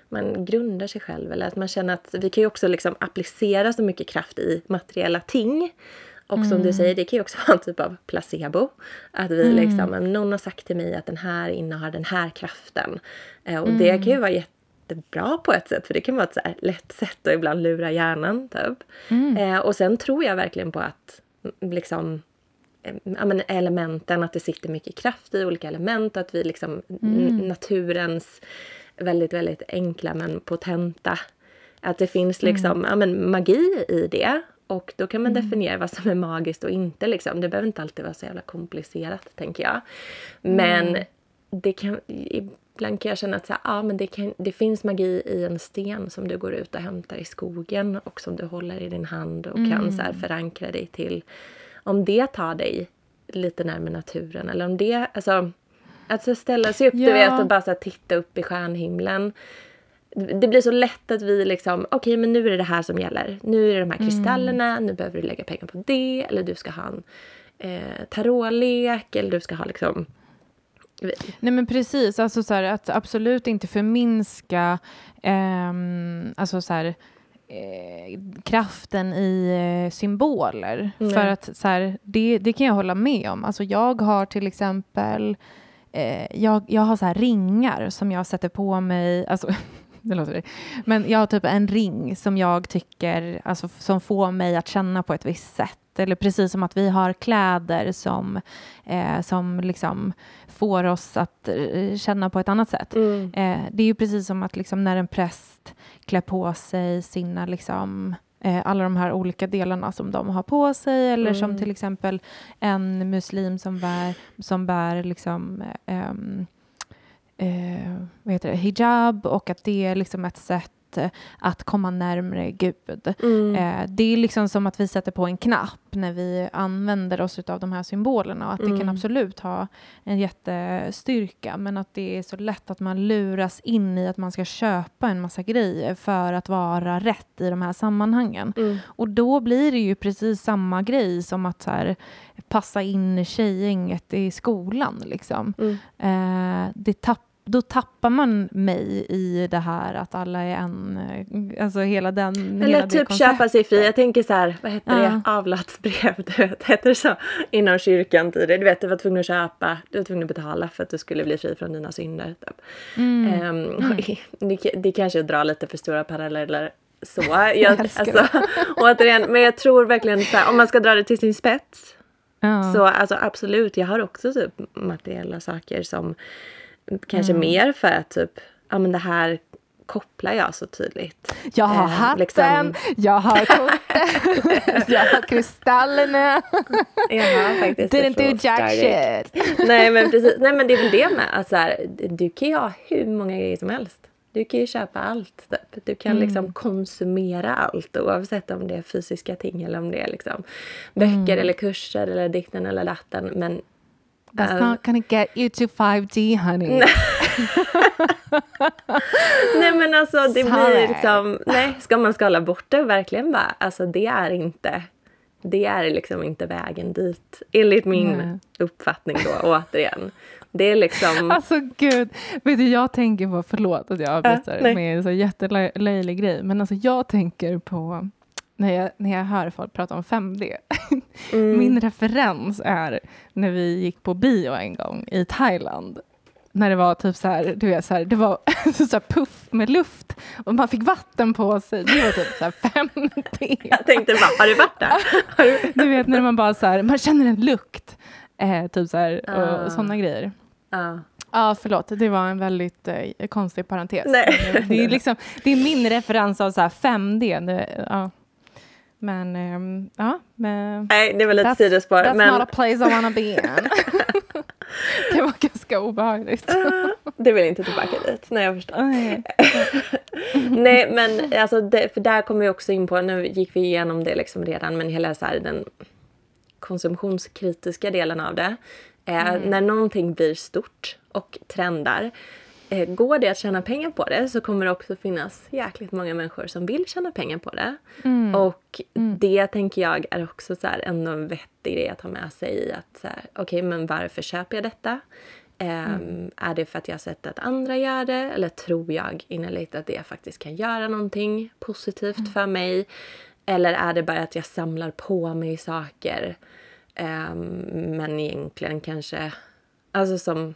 man grundar sig själv eller att man känner att vi kan ju också liksom applicera så mycket kraft i materiella ting. Och som mm. du säger, det kan ju också vara en typ av placebo. Att vi mm. liksom, någon har sagt till mig att den här innehar den här kraften. Eh, och mm. det kan ju vara jättebra på ett sätt, för det kan vara ett så lätt sätt att ibland lura hjärnan. Typ. Mm. Eh, och sen tror jag verkligen på att liksom eh, ja, men elementen, att det sitter mycket kraft i olika element, att vi liksom mm. naturens väldigt, väldigt enkla men potenta. Att det finns mm. liksom mm. ja, men magi i det. Och då kan man mm. definiera vad som är magiskt och inte. Liksom. Det behöver inte alltid vara så jävla komplicerat, tänker jag. Men mm. det kan, ibland kan jag känna att så här, ja, men det, kan, det finns magi i en sten som du går ut och hämtar i skogen och som du håller i din hand och kan så här, mm. förankra dig till. Om det tar dig lite närmare naturen eller om det, alltså Alltså ställa sig upp ja. du vet, och bara så titta upp i stjärnhimlen. Det blir så lätt att vi liksom, okej okay, men nu är det det här som gäller. Nu är det de här mm. kristallerna, mm. nu behöver du lägga pengar på det. Eller du ska ha en eh, tarotlek eller du ska ha liksom Nej men precis, alltså så här, att absolut inte förminska eh, alltså så här, eh, kraften i eh, symboler. Mm. För att så här, det, det kan jag hålla med om. Alltså jag har till exempel eh, jag, jag har så ringar som jag sätter på mig, alltså det låter det. Men jag har typ en ring som jag tycker, alltså som får mig att känna på ett visst sätt. Eller precis som att vi har kläder som, eh, som liksom får oss att eh, känna på ett annat sätt. Mm. Eh, det är ju precis som att liksom när en präst klär på sig sina liksom, eh, alla de här olika delarna som de har på sig eller mm. som till exempel en muslim som bär, som bär liksom, eh, eh, vad heter det, hijab och att det är liksom ett sätt att komma närmre Gud. Mm. Eh, det är liksom som att vi sätter på en knapp när vi använder oss av de här symbolerna och att mm. det kan mm. absolut ha en jättestyrka men att det är så lätt att man luras in i att man ska köpa en massa grejer för att vara rätt i de här sammanhangen. Mm. Och då blir det ju precis samma grej som att här, passa in tjejgänget i skolan. Liksom. Mm. Eh, det tappar då tappar man mig i det här att alla är en, alltså hela den Eller hela typ köpa sig fri. Jag tänker så här, vad heter ja. det, avlatsbrev, du vet, heter det så? Inom kyrkan tidigare. Du vet, du var tvungen att köpa, du var tvungen att betala för att du skulle bli fri från dina synder. Typ. Mm. Um, mm. Det, det kanske drar lite för stora paralleller så. Jag, jag alltså, återigen, men jag tror verkligen så här, om man ska dra det till sin spets. Ja. Så alltså absolut, jag har också typ materiella saker som Kanske mm. mer för att typ, ja men det här kopplar jag så tydligt. Jag har eh, hatten, liksom... jag har kortet, jag har kristallerna. jag har faktiskt Didn't do jack shit. Nej men precis, nej men det är väl det med att så här, du kan ju ha hur många grejer som helst. Du kan ju köpa allt. Typ. Du kan mm. liksom konsumera allt oavsett om det är fysiska ting eller om det är liksom böcker mm. eller kurser eller dikten eller datten. Men That's uh, not gonna get you to 5D honey. nej men alltså det Sorry. blir liksom, nej ska man skala bort det verkligen bara, alltså det är inte, det är liksom inte vägen dit enligt min mm. uppfattning då återigen. Det är liksom... Alltså gud, vet du jag tänker på, förlåt att jag avbryter äh, med en så jättelöjlig grej, men alltså jag tänker på när jag, när jag hör folk prata om 5D. Mm. Min referens är när vi gick på bio en gång i Thailand när det var typ så här, du vet så här, det var så här puff med luft och man fick vatten på sig. Det var typ så här 50. Jag tänkte bara, har du varit där? du vet när man bara så här, man känner en lukt. Eh, typ så här, och, och ah. sådana grejer. Ja, ah. ah, förlåt, det var en väldigt eh, konstig parentes. Nej. Det, är liksom, det är min referens av så här 5D. Det, ja. Men, um, ja. Men, Nej, det var lite sidospår. That's men... not a place I wanna be in. det var ganska obehagligt. det vill inte tillbaka dit. Nej, jag förstår. Nej, men alltså, det, för där kommer vi också in på, nu gick vi igenom det liksom redan, men hela så här, den konsumtionskritiska delen av det. Eh, mm. När någonting blir stort och trendar går det att tjäna pengar på det så kommer det också finnas jäkligt många människor som vill tjäna pengar på det. Mm. Och mm. det tänker jag är också så här en vettig grej att ha med sig i att så okej okay, men varför köper jag detta? Um, är det för att jag har sett att andra gör det eller tror jag innerligt att det faktiskt kan göra någonting positivt mm. för mig? Eller är det bara att jag samlar på mig saker um, men egentligen kanske, alltså som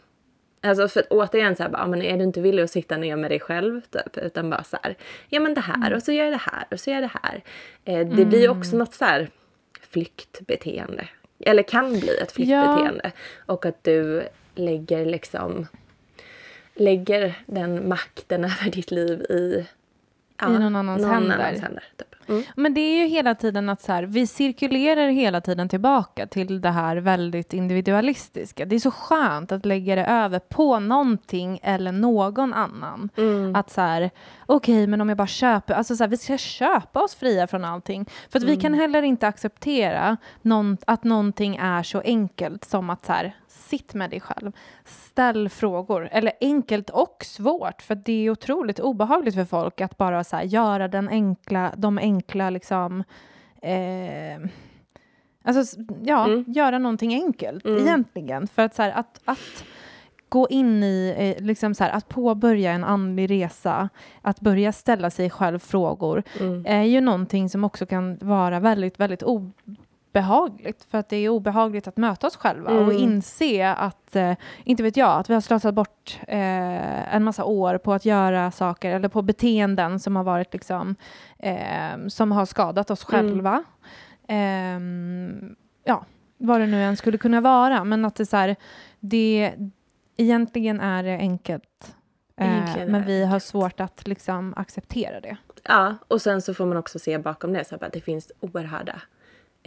Alltså för återigen så här, bara, men är du inte villig att sitta ner med dig själv typ, utan bara så här, ja men det här mm. och så gör jag det här och så gör jag det här. Eh, det mm. blir också något så här flyktbeteende. Eller kan bli ett flyktbeteende. Ja. Och att du lägger liksom lägger den makten över ditt liv i, ja, I någon annans någon händer. Annans händer typ. Mm. Men det är ju hela tiden att så här, vi cirkulerar hela tiden tillbaka till det här väldigt individualistiska. Det är så skönt att lägga det över på någonting eller någon annan. Mm. Att så här, okej, okay, men om jag bara köper, alltså så här, vi ska köpa oss fria från allting. För att mm. vi kan heller inte acceptera någon, att någonting är så enkelt som att så här, sitt med dig själv. Ställ frågor. Eller enkelt och svårt, för det är otroligt obehagligt för folk att bara så här, göra den enkla, de enkla liksom... Eh, alltså, ja, mm. göra någonting enkelt mm. egentligen. För att, så här, att, att gå in i, eh, liksom så här, att påbörja en andlig resa, att börja ställa sig själv frågor, mm. är ju någonting som också kan vara väldigt, väldigt behagligt för att det är obehagligt att möta oss själva mm. och inse att, eh, inte vet jag, att vi har slösat bort eh, en massa år på att göra saker eller på beteenden som har varit liksom, eh, som har skadat oss mm. själva. Mm. ja, vad det nu än skulle kunna vara, men att det så här, det egentligen är det enkelt. Eh, men vi har svårt att liksom acceptera det. Ja, och sen så får man också se bakom det så att det finns oerhörda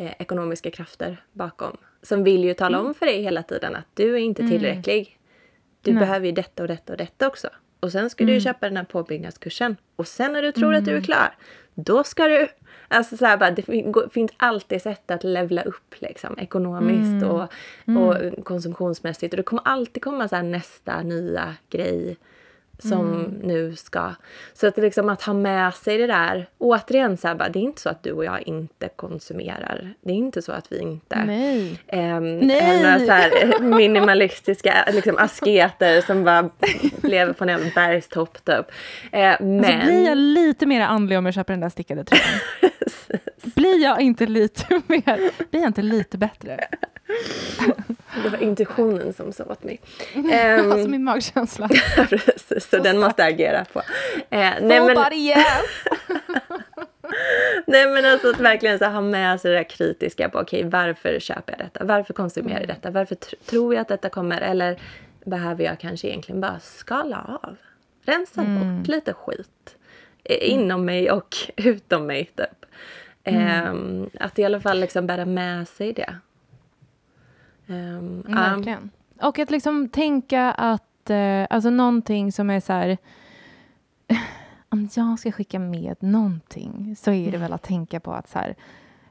eh, ekonomiska krafter bakom. Som vill ju tala mm. om för dig hela tiden att du är inte mm. tillräcklig. Mm. Du Nej. behöver ju detta och detta och detta också. Och sen ska mm. du köpa den här påbyggnadskursen. Och sen när du tror att du är mm. klar, då ska du... Alltså så här bara, det finns alltid sätt att levla upp liksom, ekonomiskt mm. och, och konsumtionsmässigt. Och det kommer alltid komma så nästa nya grej som mm. nu ska... Så att, liksom, att ha med sig det där. Återigen, så här, bara, det är inte så att du och jag inte konsumerar. Det är inte så att vi inte Nej. Ähm, Nej. är några så här, minimalistiska liksom, asketer som bara lever på en bergstopp typ. Äh, men... Alltså, blir jag lite mer andlig om jag köper den där stickade tröjan? blir jag inte lite mer... Blir jag inte lite bättre? Det var intuitionen som sa åt mig. Um, alltså min magkänsla. precis, så, så den måste jag agera på. Uh, nej, men, yes! nej men alltså att verkligen så ha med sig det där kritiska på okej okay, varför köper jag detta? Varför konsumerar jag mm. detta? Varför tr tror jag att detta kommer? Eller behöver jag kanske egentligen bara skala av? Rensa mm. bort lite skit. Mm. Inom mig och utom mig typ. Mm. Um, att i alla fall liksom bära med sig det. Um, Verkligen. Um, och att liksom tänka att, uh, alltså någonting som är så här, om jag ska skicka med någonting så är det mm. väl att tänka på att så här,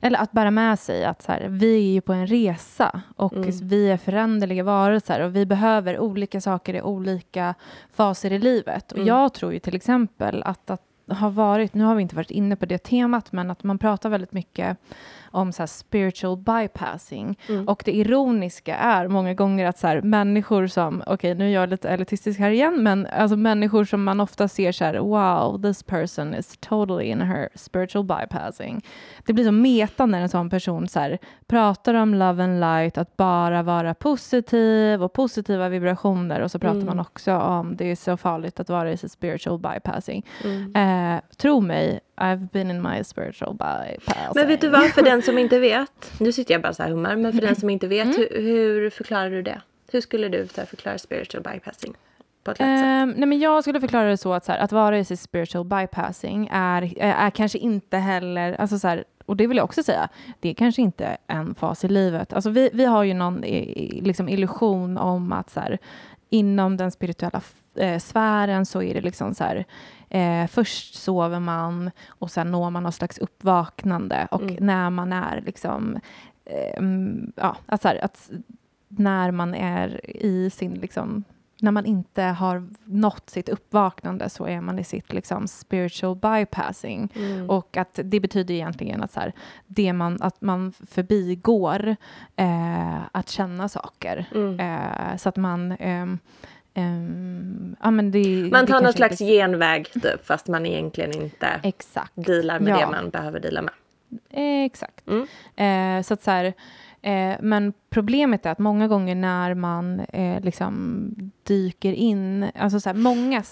eller att bära med sig att så här, vi är ju på en resa och mm. vi är föränderliga varelser och vi behöver olika saker i olika faser i livet. Och mm. jag tror ju till exempel att, att har varit, nu har vi inte varit inne på det temat, men att man pratar väldigt mycket om så spiritual bypassing. Mm. Och det ironiska är många gånger att så här, människor som, okej okay, nu är jag lite elitistisk här igen, men alltså människor som man ofta ser så här, wow, this person is totally in her spiritual bypassing. Det blir så meta när en sån person så här, pratar om love and light, att bara vara positiv och positiva vibrationer och så pratar mm. man också om det är så farligt att vara i sitt spiritual bypassing. Mm. Eh, tro mig, I've been in my spiritual bypassing. Men vet du vad, för den som inte vet, nu sitter jag bara så här hummar, men för den som inte vet, mm. hur, hur, förklarar du det? Hur skulle du förklara spiritual bypassing? På ett lätt sätt? Um, nej men jag skulle förklara det så att, så här, att vara i sitt spiritual bypassing är, är kanske inte heller, alltså så här, och det vill jag också säga, det är kanske inte en fas i livet. Alltså vi, vi har ju någon liksom, illusion om att så här, inom den spirituella eh, sfären så är det liksom så här, eh, först sover man och sen når man någon slags uppvaknande och mm. när man är liksom, eh, ja, att, så här, att när man är i sin liksom när man inte har nått sitt uppvaknande så är man i sitt liksom, spiritual bypassing. Mm. Och att det betyder egentligen att, så här, det man, att man förbigår eh, att känna saker. Mm. Eh, så att man eh, ja, men det, man tar någon slags inte... genväg typ, fast man egentligen inte Exakt. dealar med ja. det man behöver deala med. exakt. Mm. Uh, så att så här, Eh, men problemet är att många gånger när man eh, liksom dyker in, alltså så här, många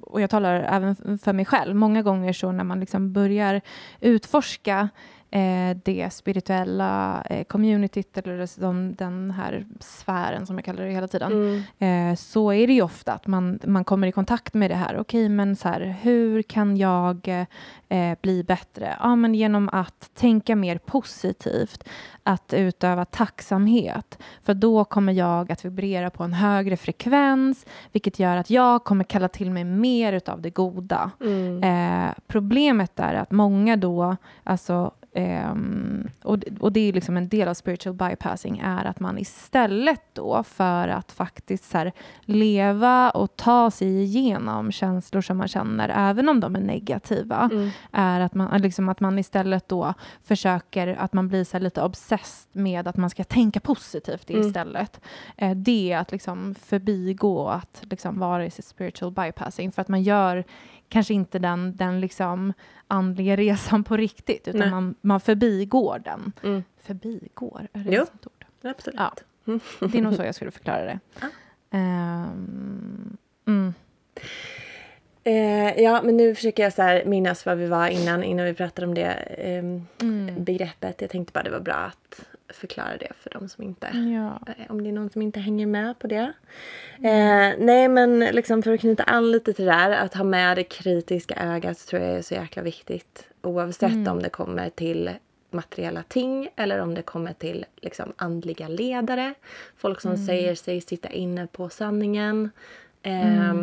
och jag talar även för mig själv, många gånger så när man liksom börjar utforska eh, det spirituella eh, communityt eller de, den här sfären som jag kallar det hela tiden, mm. eh, så är det ju ofta att man, man kommer i kontakt med det här. Okej, okay, men så här, hur kan jag eh, bli bättre? Ja, men genom att tänka mer positivt, att utöva tacksamhet, för då kommer jag att vibrera på en högre frekvens, vilket gör att jag kommer kalla till mig mer av det goda. Mm. Eh, problemet är att många då, alltså Um, och, och, det är liksom en del av spiritual bypassing är att man istället då för att faktiskt så här, leva och ta sig igenom känslor som man känner, även om de är negativa, mm. är att man, liksom, att man istället då försöker att man blir så lite obsessed med att man ska tänka positivt mm. istället. Uh, det är att liksom förbigå att liksom vara i sitt spiritual bypassing, för att man gör kanske inte den, den liksom andliga resan på riktigt, utan man, man förbigår den. Mm. Förbigår, är det jo, ett ord? absolut. Ja. Det är nog så jag skulle förklara det. Ja. Um, mm. Eh, ja, men nu försöker jag så här minnas vad vi var innan, innan vi pratade om det eh, mm. begreppet. Jag tänkte bara det var bra att förklara det för de som inte, ja. Eh, om det är någon som inte hänger med på det. Mm. Eh, nej men liksom för att knyta an lite till det där, att ha med det kritiska ögat tror jag är så jäkla viktigt. Oavsett mm. om det kommer till materiella ting eller om det kommer till liksom andliga ledare. Folk som mm. säger sig sitta inne på sanningen. Eh,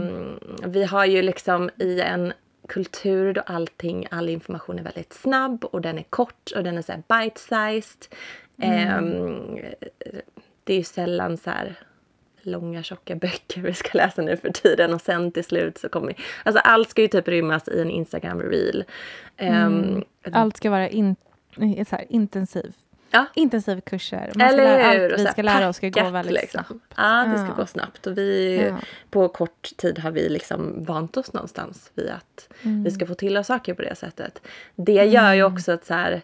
vi har ju liksom i en kultur då allting, all information är väldigt snabb och den är kort och den är så bite-sized. Mm. Um, det är ju sällan så här långa tjocka böcker vi ska läsa nu för tiden och sen till slut så kommer... Alltså allt ska ju typ rymmas i en Instagram-reel. Um, Allt ska vara in, så här, intensiv. Ja. Intensivkurser. Man Eller lära, allt vi ska lära oss ska gå väldigt liksom. snabbt. Ja, det ska ja. gå snabbt. Och vi, ja. på kort tid har vi liksom vant oss någonstans vid att mm. vi ska få till oss saker på det sättet. Det gör ju mm. också att så här,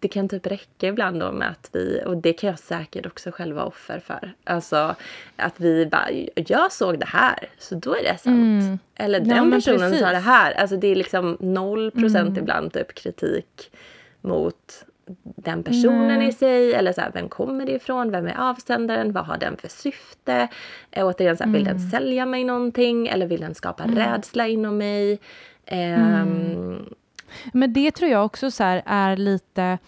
det kan typ räcka ibland då med att vi, och det kan jag säkert också själv vara offer för. Alltså att vi bara, jag såg det här så då är det sant. Mm. Eller den ja, personen precis. sa det här. Alltså det är liksom noll procent mm. ibland typ kritik mot den personen mm. i sig eller så här, vem kommer det ifrån, vem är avsändaren, vad har den för syfte? Eh, återigen, så här, vill den mm. sälja mig någonting eller vill den skapa mm. rädsla inom mig? Um, men det tror jag också så här, är lite...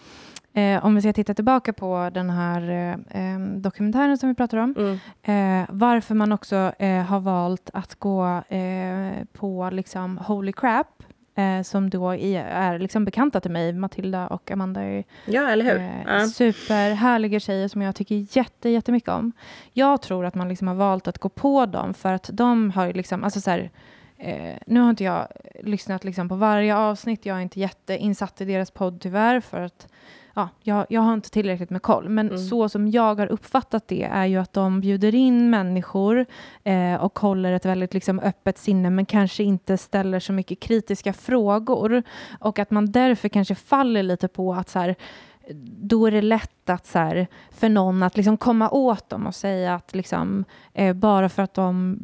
Eh, om vi ska titta tillbaka på den här eh, dokumentären som vi pratar om. Mm. Eh, varför man också eh, har valt att gå eh, på liksom Holy Crap eh, som då är, är liksom bekanta till mig. Matilda och Amanda är ja, eller hur? Ja. superhärliga tjejer som jag tycker jätte, jättemycket om. Jag tror att man liksom har valt att gå på dem för att de har liksom, alltså så här, eh, nu har inte jag lyssnat liksom på varje avsnitt, jag är inte jätteinsatt i deras podd tyvärr, för att ja, jag, jag har inte tillräckligt med koll, men mm. så som jag har uppfattat det är ju att de bjuder in människor eh, och håller ett väldigt liksom, öppet sinne, men kanske inte ställer så mycket kritiska frågor. Och att man därför kanske faller lite på att så här, då är det lätt att så här, för någon att liksom komma åt dem och säga att liksom, eh, bara för att de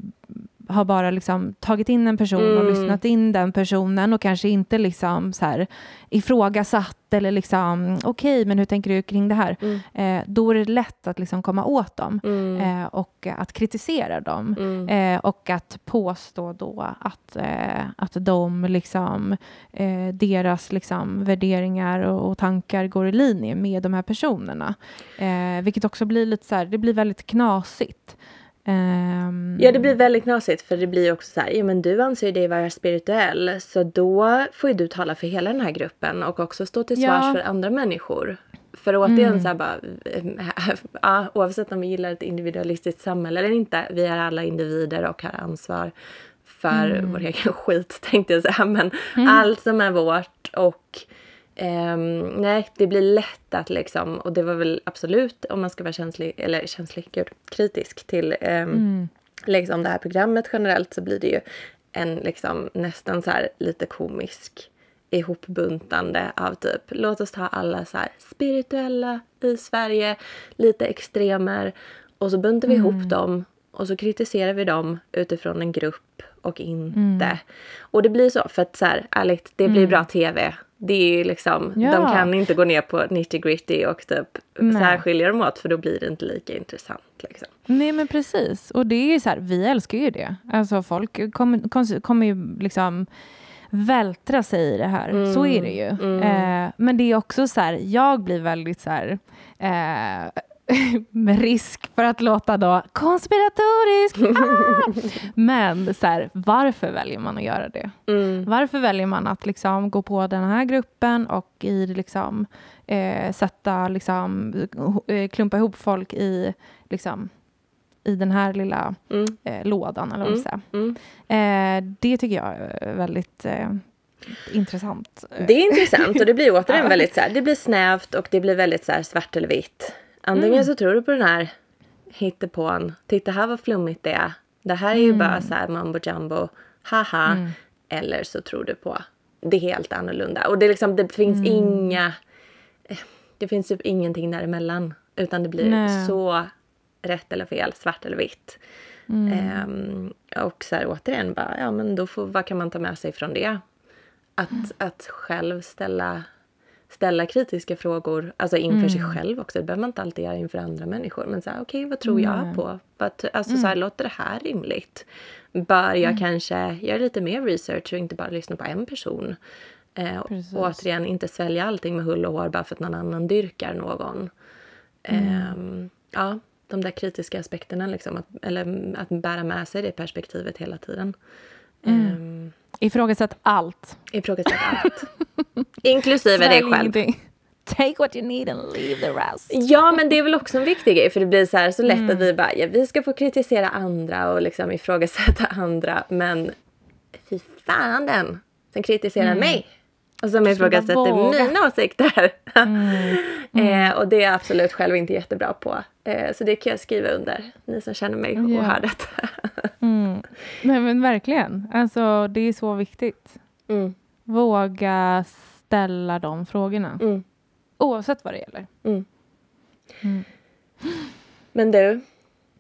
har bara liksom tagit in en person mm. och lyssnat in den personen och kanske inte liksom så här ifrågasatt eller liksom okej, okay, men hur tänker du kring det här? Mm. Eh, då är det lätt att liksom komma åt dem mm. eh, och att kritisera dem mm. eh, och att påstå då att, eh, att de liksom eh, deras liksom värderingar och, och, tankar går i linje med de här personerna. Eh, vilket också blir lite så här, det blir väldigt knasigt. Um... Ja, det blir väldigt knasigt för det blir också så här, ja men du anser dig vara spirituell så då får ju du tala för hela den här gruppen och också stå till svars ja. för andra människor. För återigen mm. så här bara, ja, oavsett om vi gillar ett individualistiskt samhälle eller inte, vi är alla individer och har ansvar för mm. vår egen skit tänkte jag säga, men mm. allt som är vårt och Um, nej, det blir lätt att liksom, och det var väl absolut om man ska vara känslig, eller känslig, gud, kritisk till um, mm. liksom det här programmet generellt så blir det ju en liksom nästan så här lite komisk ihopbuntande av typ låt oss ta alla så här spirituella i Sverige, lite extremer och så buntar vi mm. ihop dem och så kritiserar vi dem utifrån en grupp och inte. Mm. Och det blir så för att så här, ärligt, det blir mm. bra tv det är liksom, ja. de kan inte gå ner på nitty gritty och typ särskilja dem åt för då blir det inte lika intressant. Liksom. Nej men precis, och det är ju så här, vi älskar ju det. Alltså folk kommer, kommer ju liksom vältra sig i det här. Mm. Så är det ju. Mm. Eh, men det är också så här, jag blir väldigt så här, eh, med risk för att låta då konspiratorisk. Ah! Men så här, varför väljer man att göra det? Mm. Varför väljer man att liksom gå på den här gruppen och i liksom, eh, sätta, liksom, eh, klumpa ihop folk i, liksom, i den här lilla mm. eh, lådan, eller vad mm. Mm. Eh, det tycker jag är väldigt eh, intressant. Det är intressant och det blir återigen väldigt så här, det blir snävt och det blir väldigt så här, svart eller vitt. Antingen mm. så tror du på den här hittepån. Titta här vad flummigt det är. Det här är ju mm. bara så här mambo jumbo. Haha. Mm. Eller så tror du på det helt annorlunda. Och det, liksom, det finns mm. inga... Det finns typ ingenting däremellan. Utan det blir Nej. så rätt eller fel, svart eller vitt. Um, och så här, återigen, bara, ja, men då får, vad kan man ta med sig från det? Att, att själv ställa ställa kritiska frågor alltså inför mm. sig själv också. Det behöver man inte alltid göra inför andra människor. Men så okej, okay, vad tror jag mm. på? alltså, mm. så här, låter det här rimligt? Bör jag mm. kanske göra lite mer research och inte bara lyssna på en person? Eh, och återigen, inte svälja allting med hull och hår bara för att någon annan dyrkar någon. Eh, ja, de där kritiska aspekterna, liksom, att, eller att bära med sig det perspektivet hela tiden. Eh, Ifrågasätt allt. Ifrågasätt allt. Inklusive dig själv. Ingenting. Take what you need and leave the rest. Ja, men det är väl också en viktig grej för det blir så, här, så lätt mm. att vi bara, ja, vi ska få kritisera andra och liksom ifrågasätta andra, men fy fan den som kritiserar mm. mig och som ifrågasätter mina åsikter. Mm. Mm. eh, och det är jag absolut själv inte jättebra på. Eh, så det kan jag skriva under, ni som känner mig och hör detta. mm. Nej men verkligen, alltså det är så viktigt. Mm. Våga ställa de frågorna. Mm. Oavsett vad det gäller. Mm. Mm. Men du.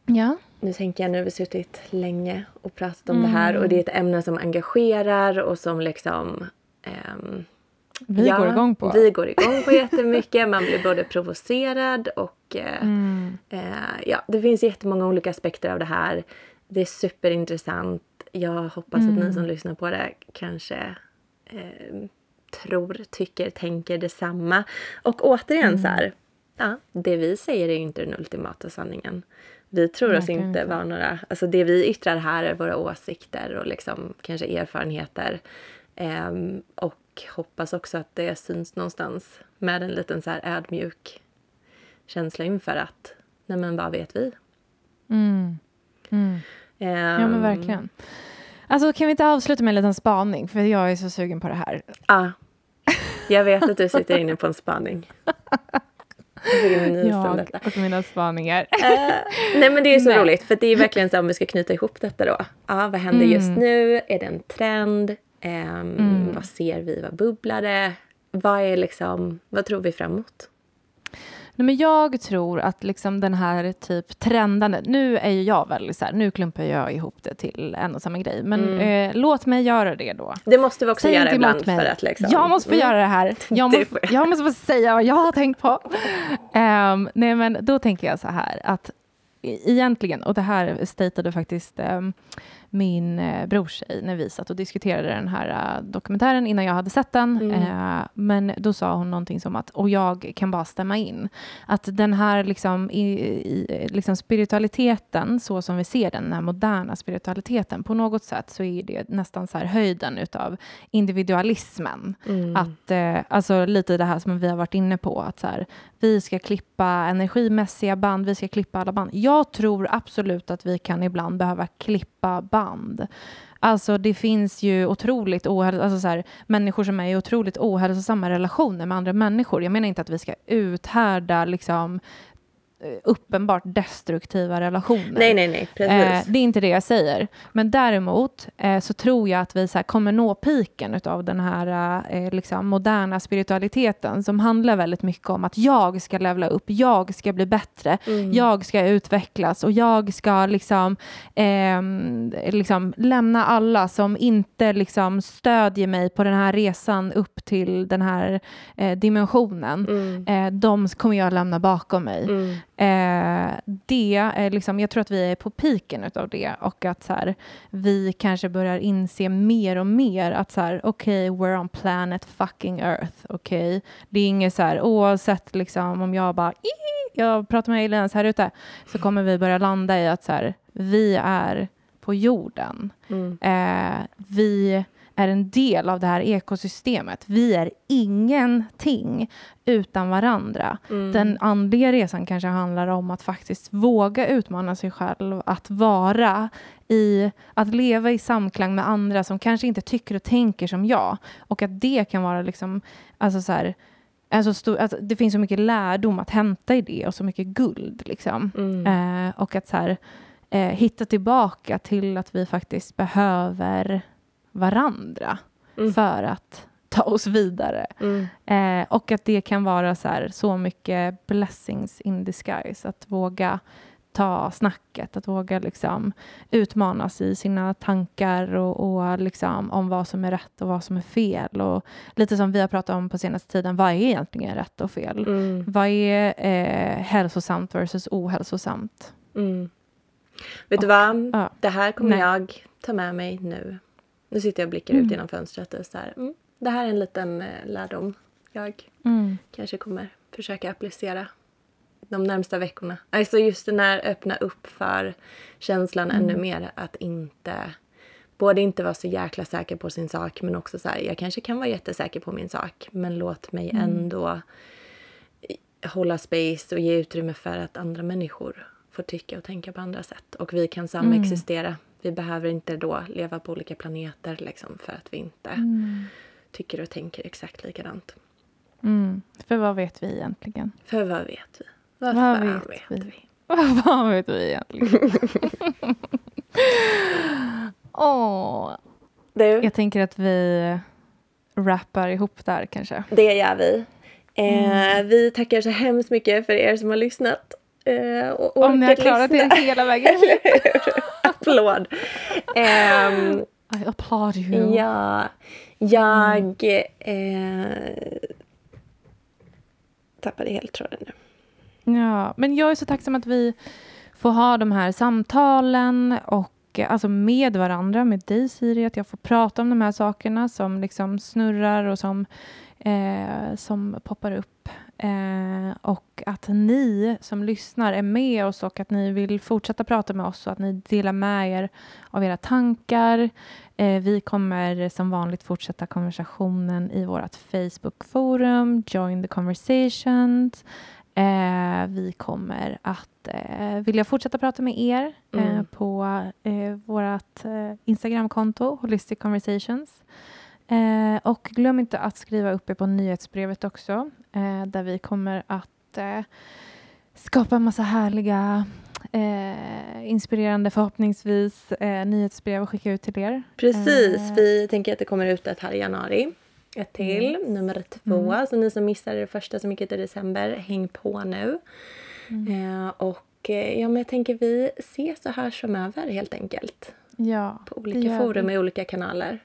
Ja? Nu tänker jag, nu har vi suttit länge och pratat om det här och det är ett ämne som engagerar och som liksom Um, vi ja, går igång på. Vi går igång på jättemycket. Man blir både provocerad och uh, mm. uh, ja, det finns jättemånga olika aspekter av det här. Det är superintressant. Jag hoppas mm. att ni mm. som lyssnar på det kanske uh, tror, tycker, tänker detsamma. Och återigen mm. så här, ja, det vi säger är inte den ultimata sanningen. Vi tror oss inte vara några, alltså det vi yttrar här är våra åsikter och liksom kanske erfarenheter. Um, och hoppas också att det syns någonstans med en liten så här ödmjuk känsla inför att, nej men vad vet vi? Mm. Mm. Um, ja men verkligen. Alltså kan vi inte avsluta med en liten spaning? För jag är så sugen på det här. Ja. Jag vet att du sitter inne på en spaning. Jag och mina spaningar. Uh, nej men det är så nej. roligt för det är verkligen så om vi ska knyta ihop detta då. Ja, vad händer mm. just nu? Är det en trend? Um, mm. Vad ser vi? Vad bubblar det? Vad är liksom, vad tror vi framåt? Nej, men jag tror att liksom den här typ trendandet, nu är ju jag väldigt så här, nu klumpar jag ihop det till en och samma grej, men mm. eh, låt mig göra det då. Det måste vi också Säg göra ibland för att liksom... Jag måste få mm. göra det här. Jag, må, jag måste få säga vad jag har tänkt på. Um, nej men då tänker jag så här att egentligen, och det här statade faktiskt um, min eh, brorstjej när vi satt och diskuterade den här uh, dokumentären innan jag hade sett den. Mm. Eh, men då sa hon någonting som att, och jag kan bara stämma in, att den här liksom, i, i, liksom spiritualiteten, så som vi ser den, den här moderna spiritualiteten, på något sätt så är det nästan så här höjden utav individualismen. Mm. Att, eh, alltså lite det här som vi har varit inne på, att så här, vi ska klippa energimässiga band, vi ska klippa alla band. Jag tror absolut att vi kan ibland behöva klippa band band. Alltså det finns ju otroligt ohäl- alltså så här, människor som är i otroligt ohälsosamma relationer med andra människor. Jag menar inte att vi ska uthärda liksom Eh, uppenbart destruktiva relationer. Nej, nej, nej. Precis. Eh, det är inte det jag säger. Men däremot eh, så tror jag att vi så kommer nå piken av den här eh, liksom, moderna spiritualiteten som handlar väldigt mycket om att jag ska levla upp, jag ska bli bättre, mm. jag ska utvecklas och jag ska liksom, ehm, liksom lämna alla som inte liksom, stödjer mig på den här resan upp till den här eh, dimensionen. Mm. Eh, de kommer jag lämna bakom mig. Mm. Eh, det är liksom, jag tror att vi är på piken av det och att så här, vi kanske börjar inse mer och mer att så här, okej, okay, we're on planet fucking earth, okej. Okay? Det är inget så här, oavsett liksom om jag bara, jag pratar med aliens här ute, så kommer vi börja landa i att så här, vi är på jorden. Mm. Eh, vi är en del av det här ekosystemet. Vi är ingenting utan varandra. Mm. Den andliga resan kanske handlar om att faktiskt våga utmana sig själv, att vara i, att leva i samklang med andra som kanske inte tycker och tänker som jag. Och att det kan vara liksom, alltså så här, Alltså stor, alltså det finns så mycket lärdom att hämta i det och så mycket guld. Liksom. Mm. Eh, och att så här, eh, hitta tillbaka till att vi faktiskt behöver varandra mm. för att ta oss vidare. Mm. Eh, och att det kan vara så, här, så mycket blessings in disguise, att våga ta snacket, att våga liksom utmanas i sina tankar och, och liksom om vad som är rätt och vad som är fel. Och lite som vi har pratat om på senaste tiden, vad är egentligen rätt och fel? Mm. Vad är eh, hälsosamt versus ohälsosamt? Mm. Vet och, du vad? Ja. Det här kommer Nej. jag ta med mig nu nu sitter jag och blickar mm. ut genom fönstret och så här, mm, det här är en liten eh, lärdom jag mm. kanske kommer försöka applicera de närmsta veckorna. Alltså just den här öppna upp för känslan ännu mm. mer att inte både inte vara så jäkla säker på sin sak men också så här, jag kanske kan vara jättesäker på min sak men låt mig mm. ändå hålla space och ge utrymme för att andra människor får tycka och tänka på andra sätt och vi kan samexistera mm. Vi behöver inte då leva på olika planeter liksom, för att vi inte mm. tycker och tänker exakt likadant. Mm. För vad vet vi egentligen? För vad vet vi? Vad, vad vet, vet, vi? vi? vad vet vi egentligen? Åh. Du? Jag tänker att vi rappar ihop där kanske. Det gör vi. Eh, mm. Vi tackar så hemskt mycket för er som har lyssnat. Eh, och Om ni har klarat lyssna. det hela vägen Applåd. Um, I applaud you. Ja, jag mm. eh, tappade helt tråden nu. Ja, men jag är så tacksam att vi får ha de här samtalen och alltså med varandra, med dig Siri, att jag får prata om de här sakerna som liksom snurrar och som, eh, som poppar upp Eh, och att ni som lyssnar är med oss och att ni vill fortsätta prata med oss och att ni delar med er av era tankar. Eh, vi kommer som vanligt fortsätta konversationen i vårt Facebook-forum, Join the conversations. Eh, vi kommer att eh, vilja fortsätta prata med er eh, mm. på eh, vårt eh, Instagramkonto, Holistic Conversations. Och glöm inte att skriva upp er på nyhetsbrevet också, eh, där vi kommer att eh, skapa en massa härliga eh, inspirerande förhoppningsvis eh, nyhetsbrev att skicka ut till er. Precis, vi tänker att det kommer ut ett här i januari. Ett till, mm. nummer två. Mm. Så ni som missade det första som gick ut i december, häng på nu. Mm. och ja, men jag tänker vi ses så här framöver helt enkelt. Ja, På olika forum i olika kanaler.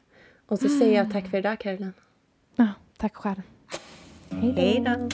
Och så mm. säger jag tack för idag Caroline. Ja, tack själv. Hej då.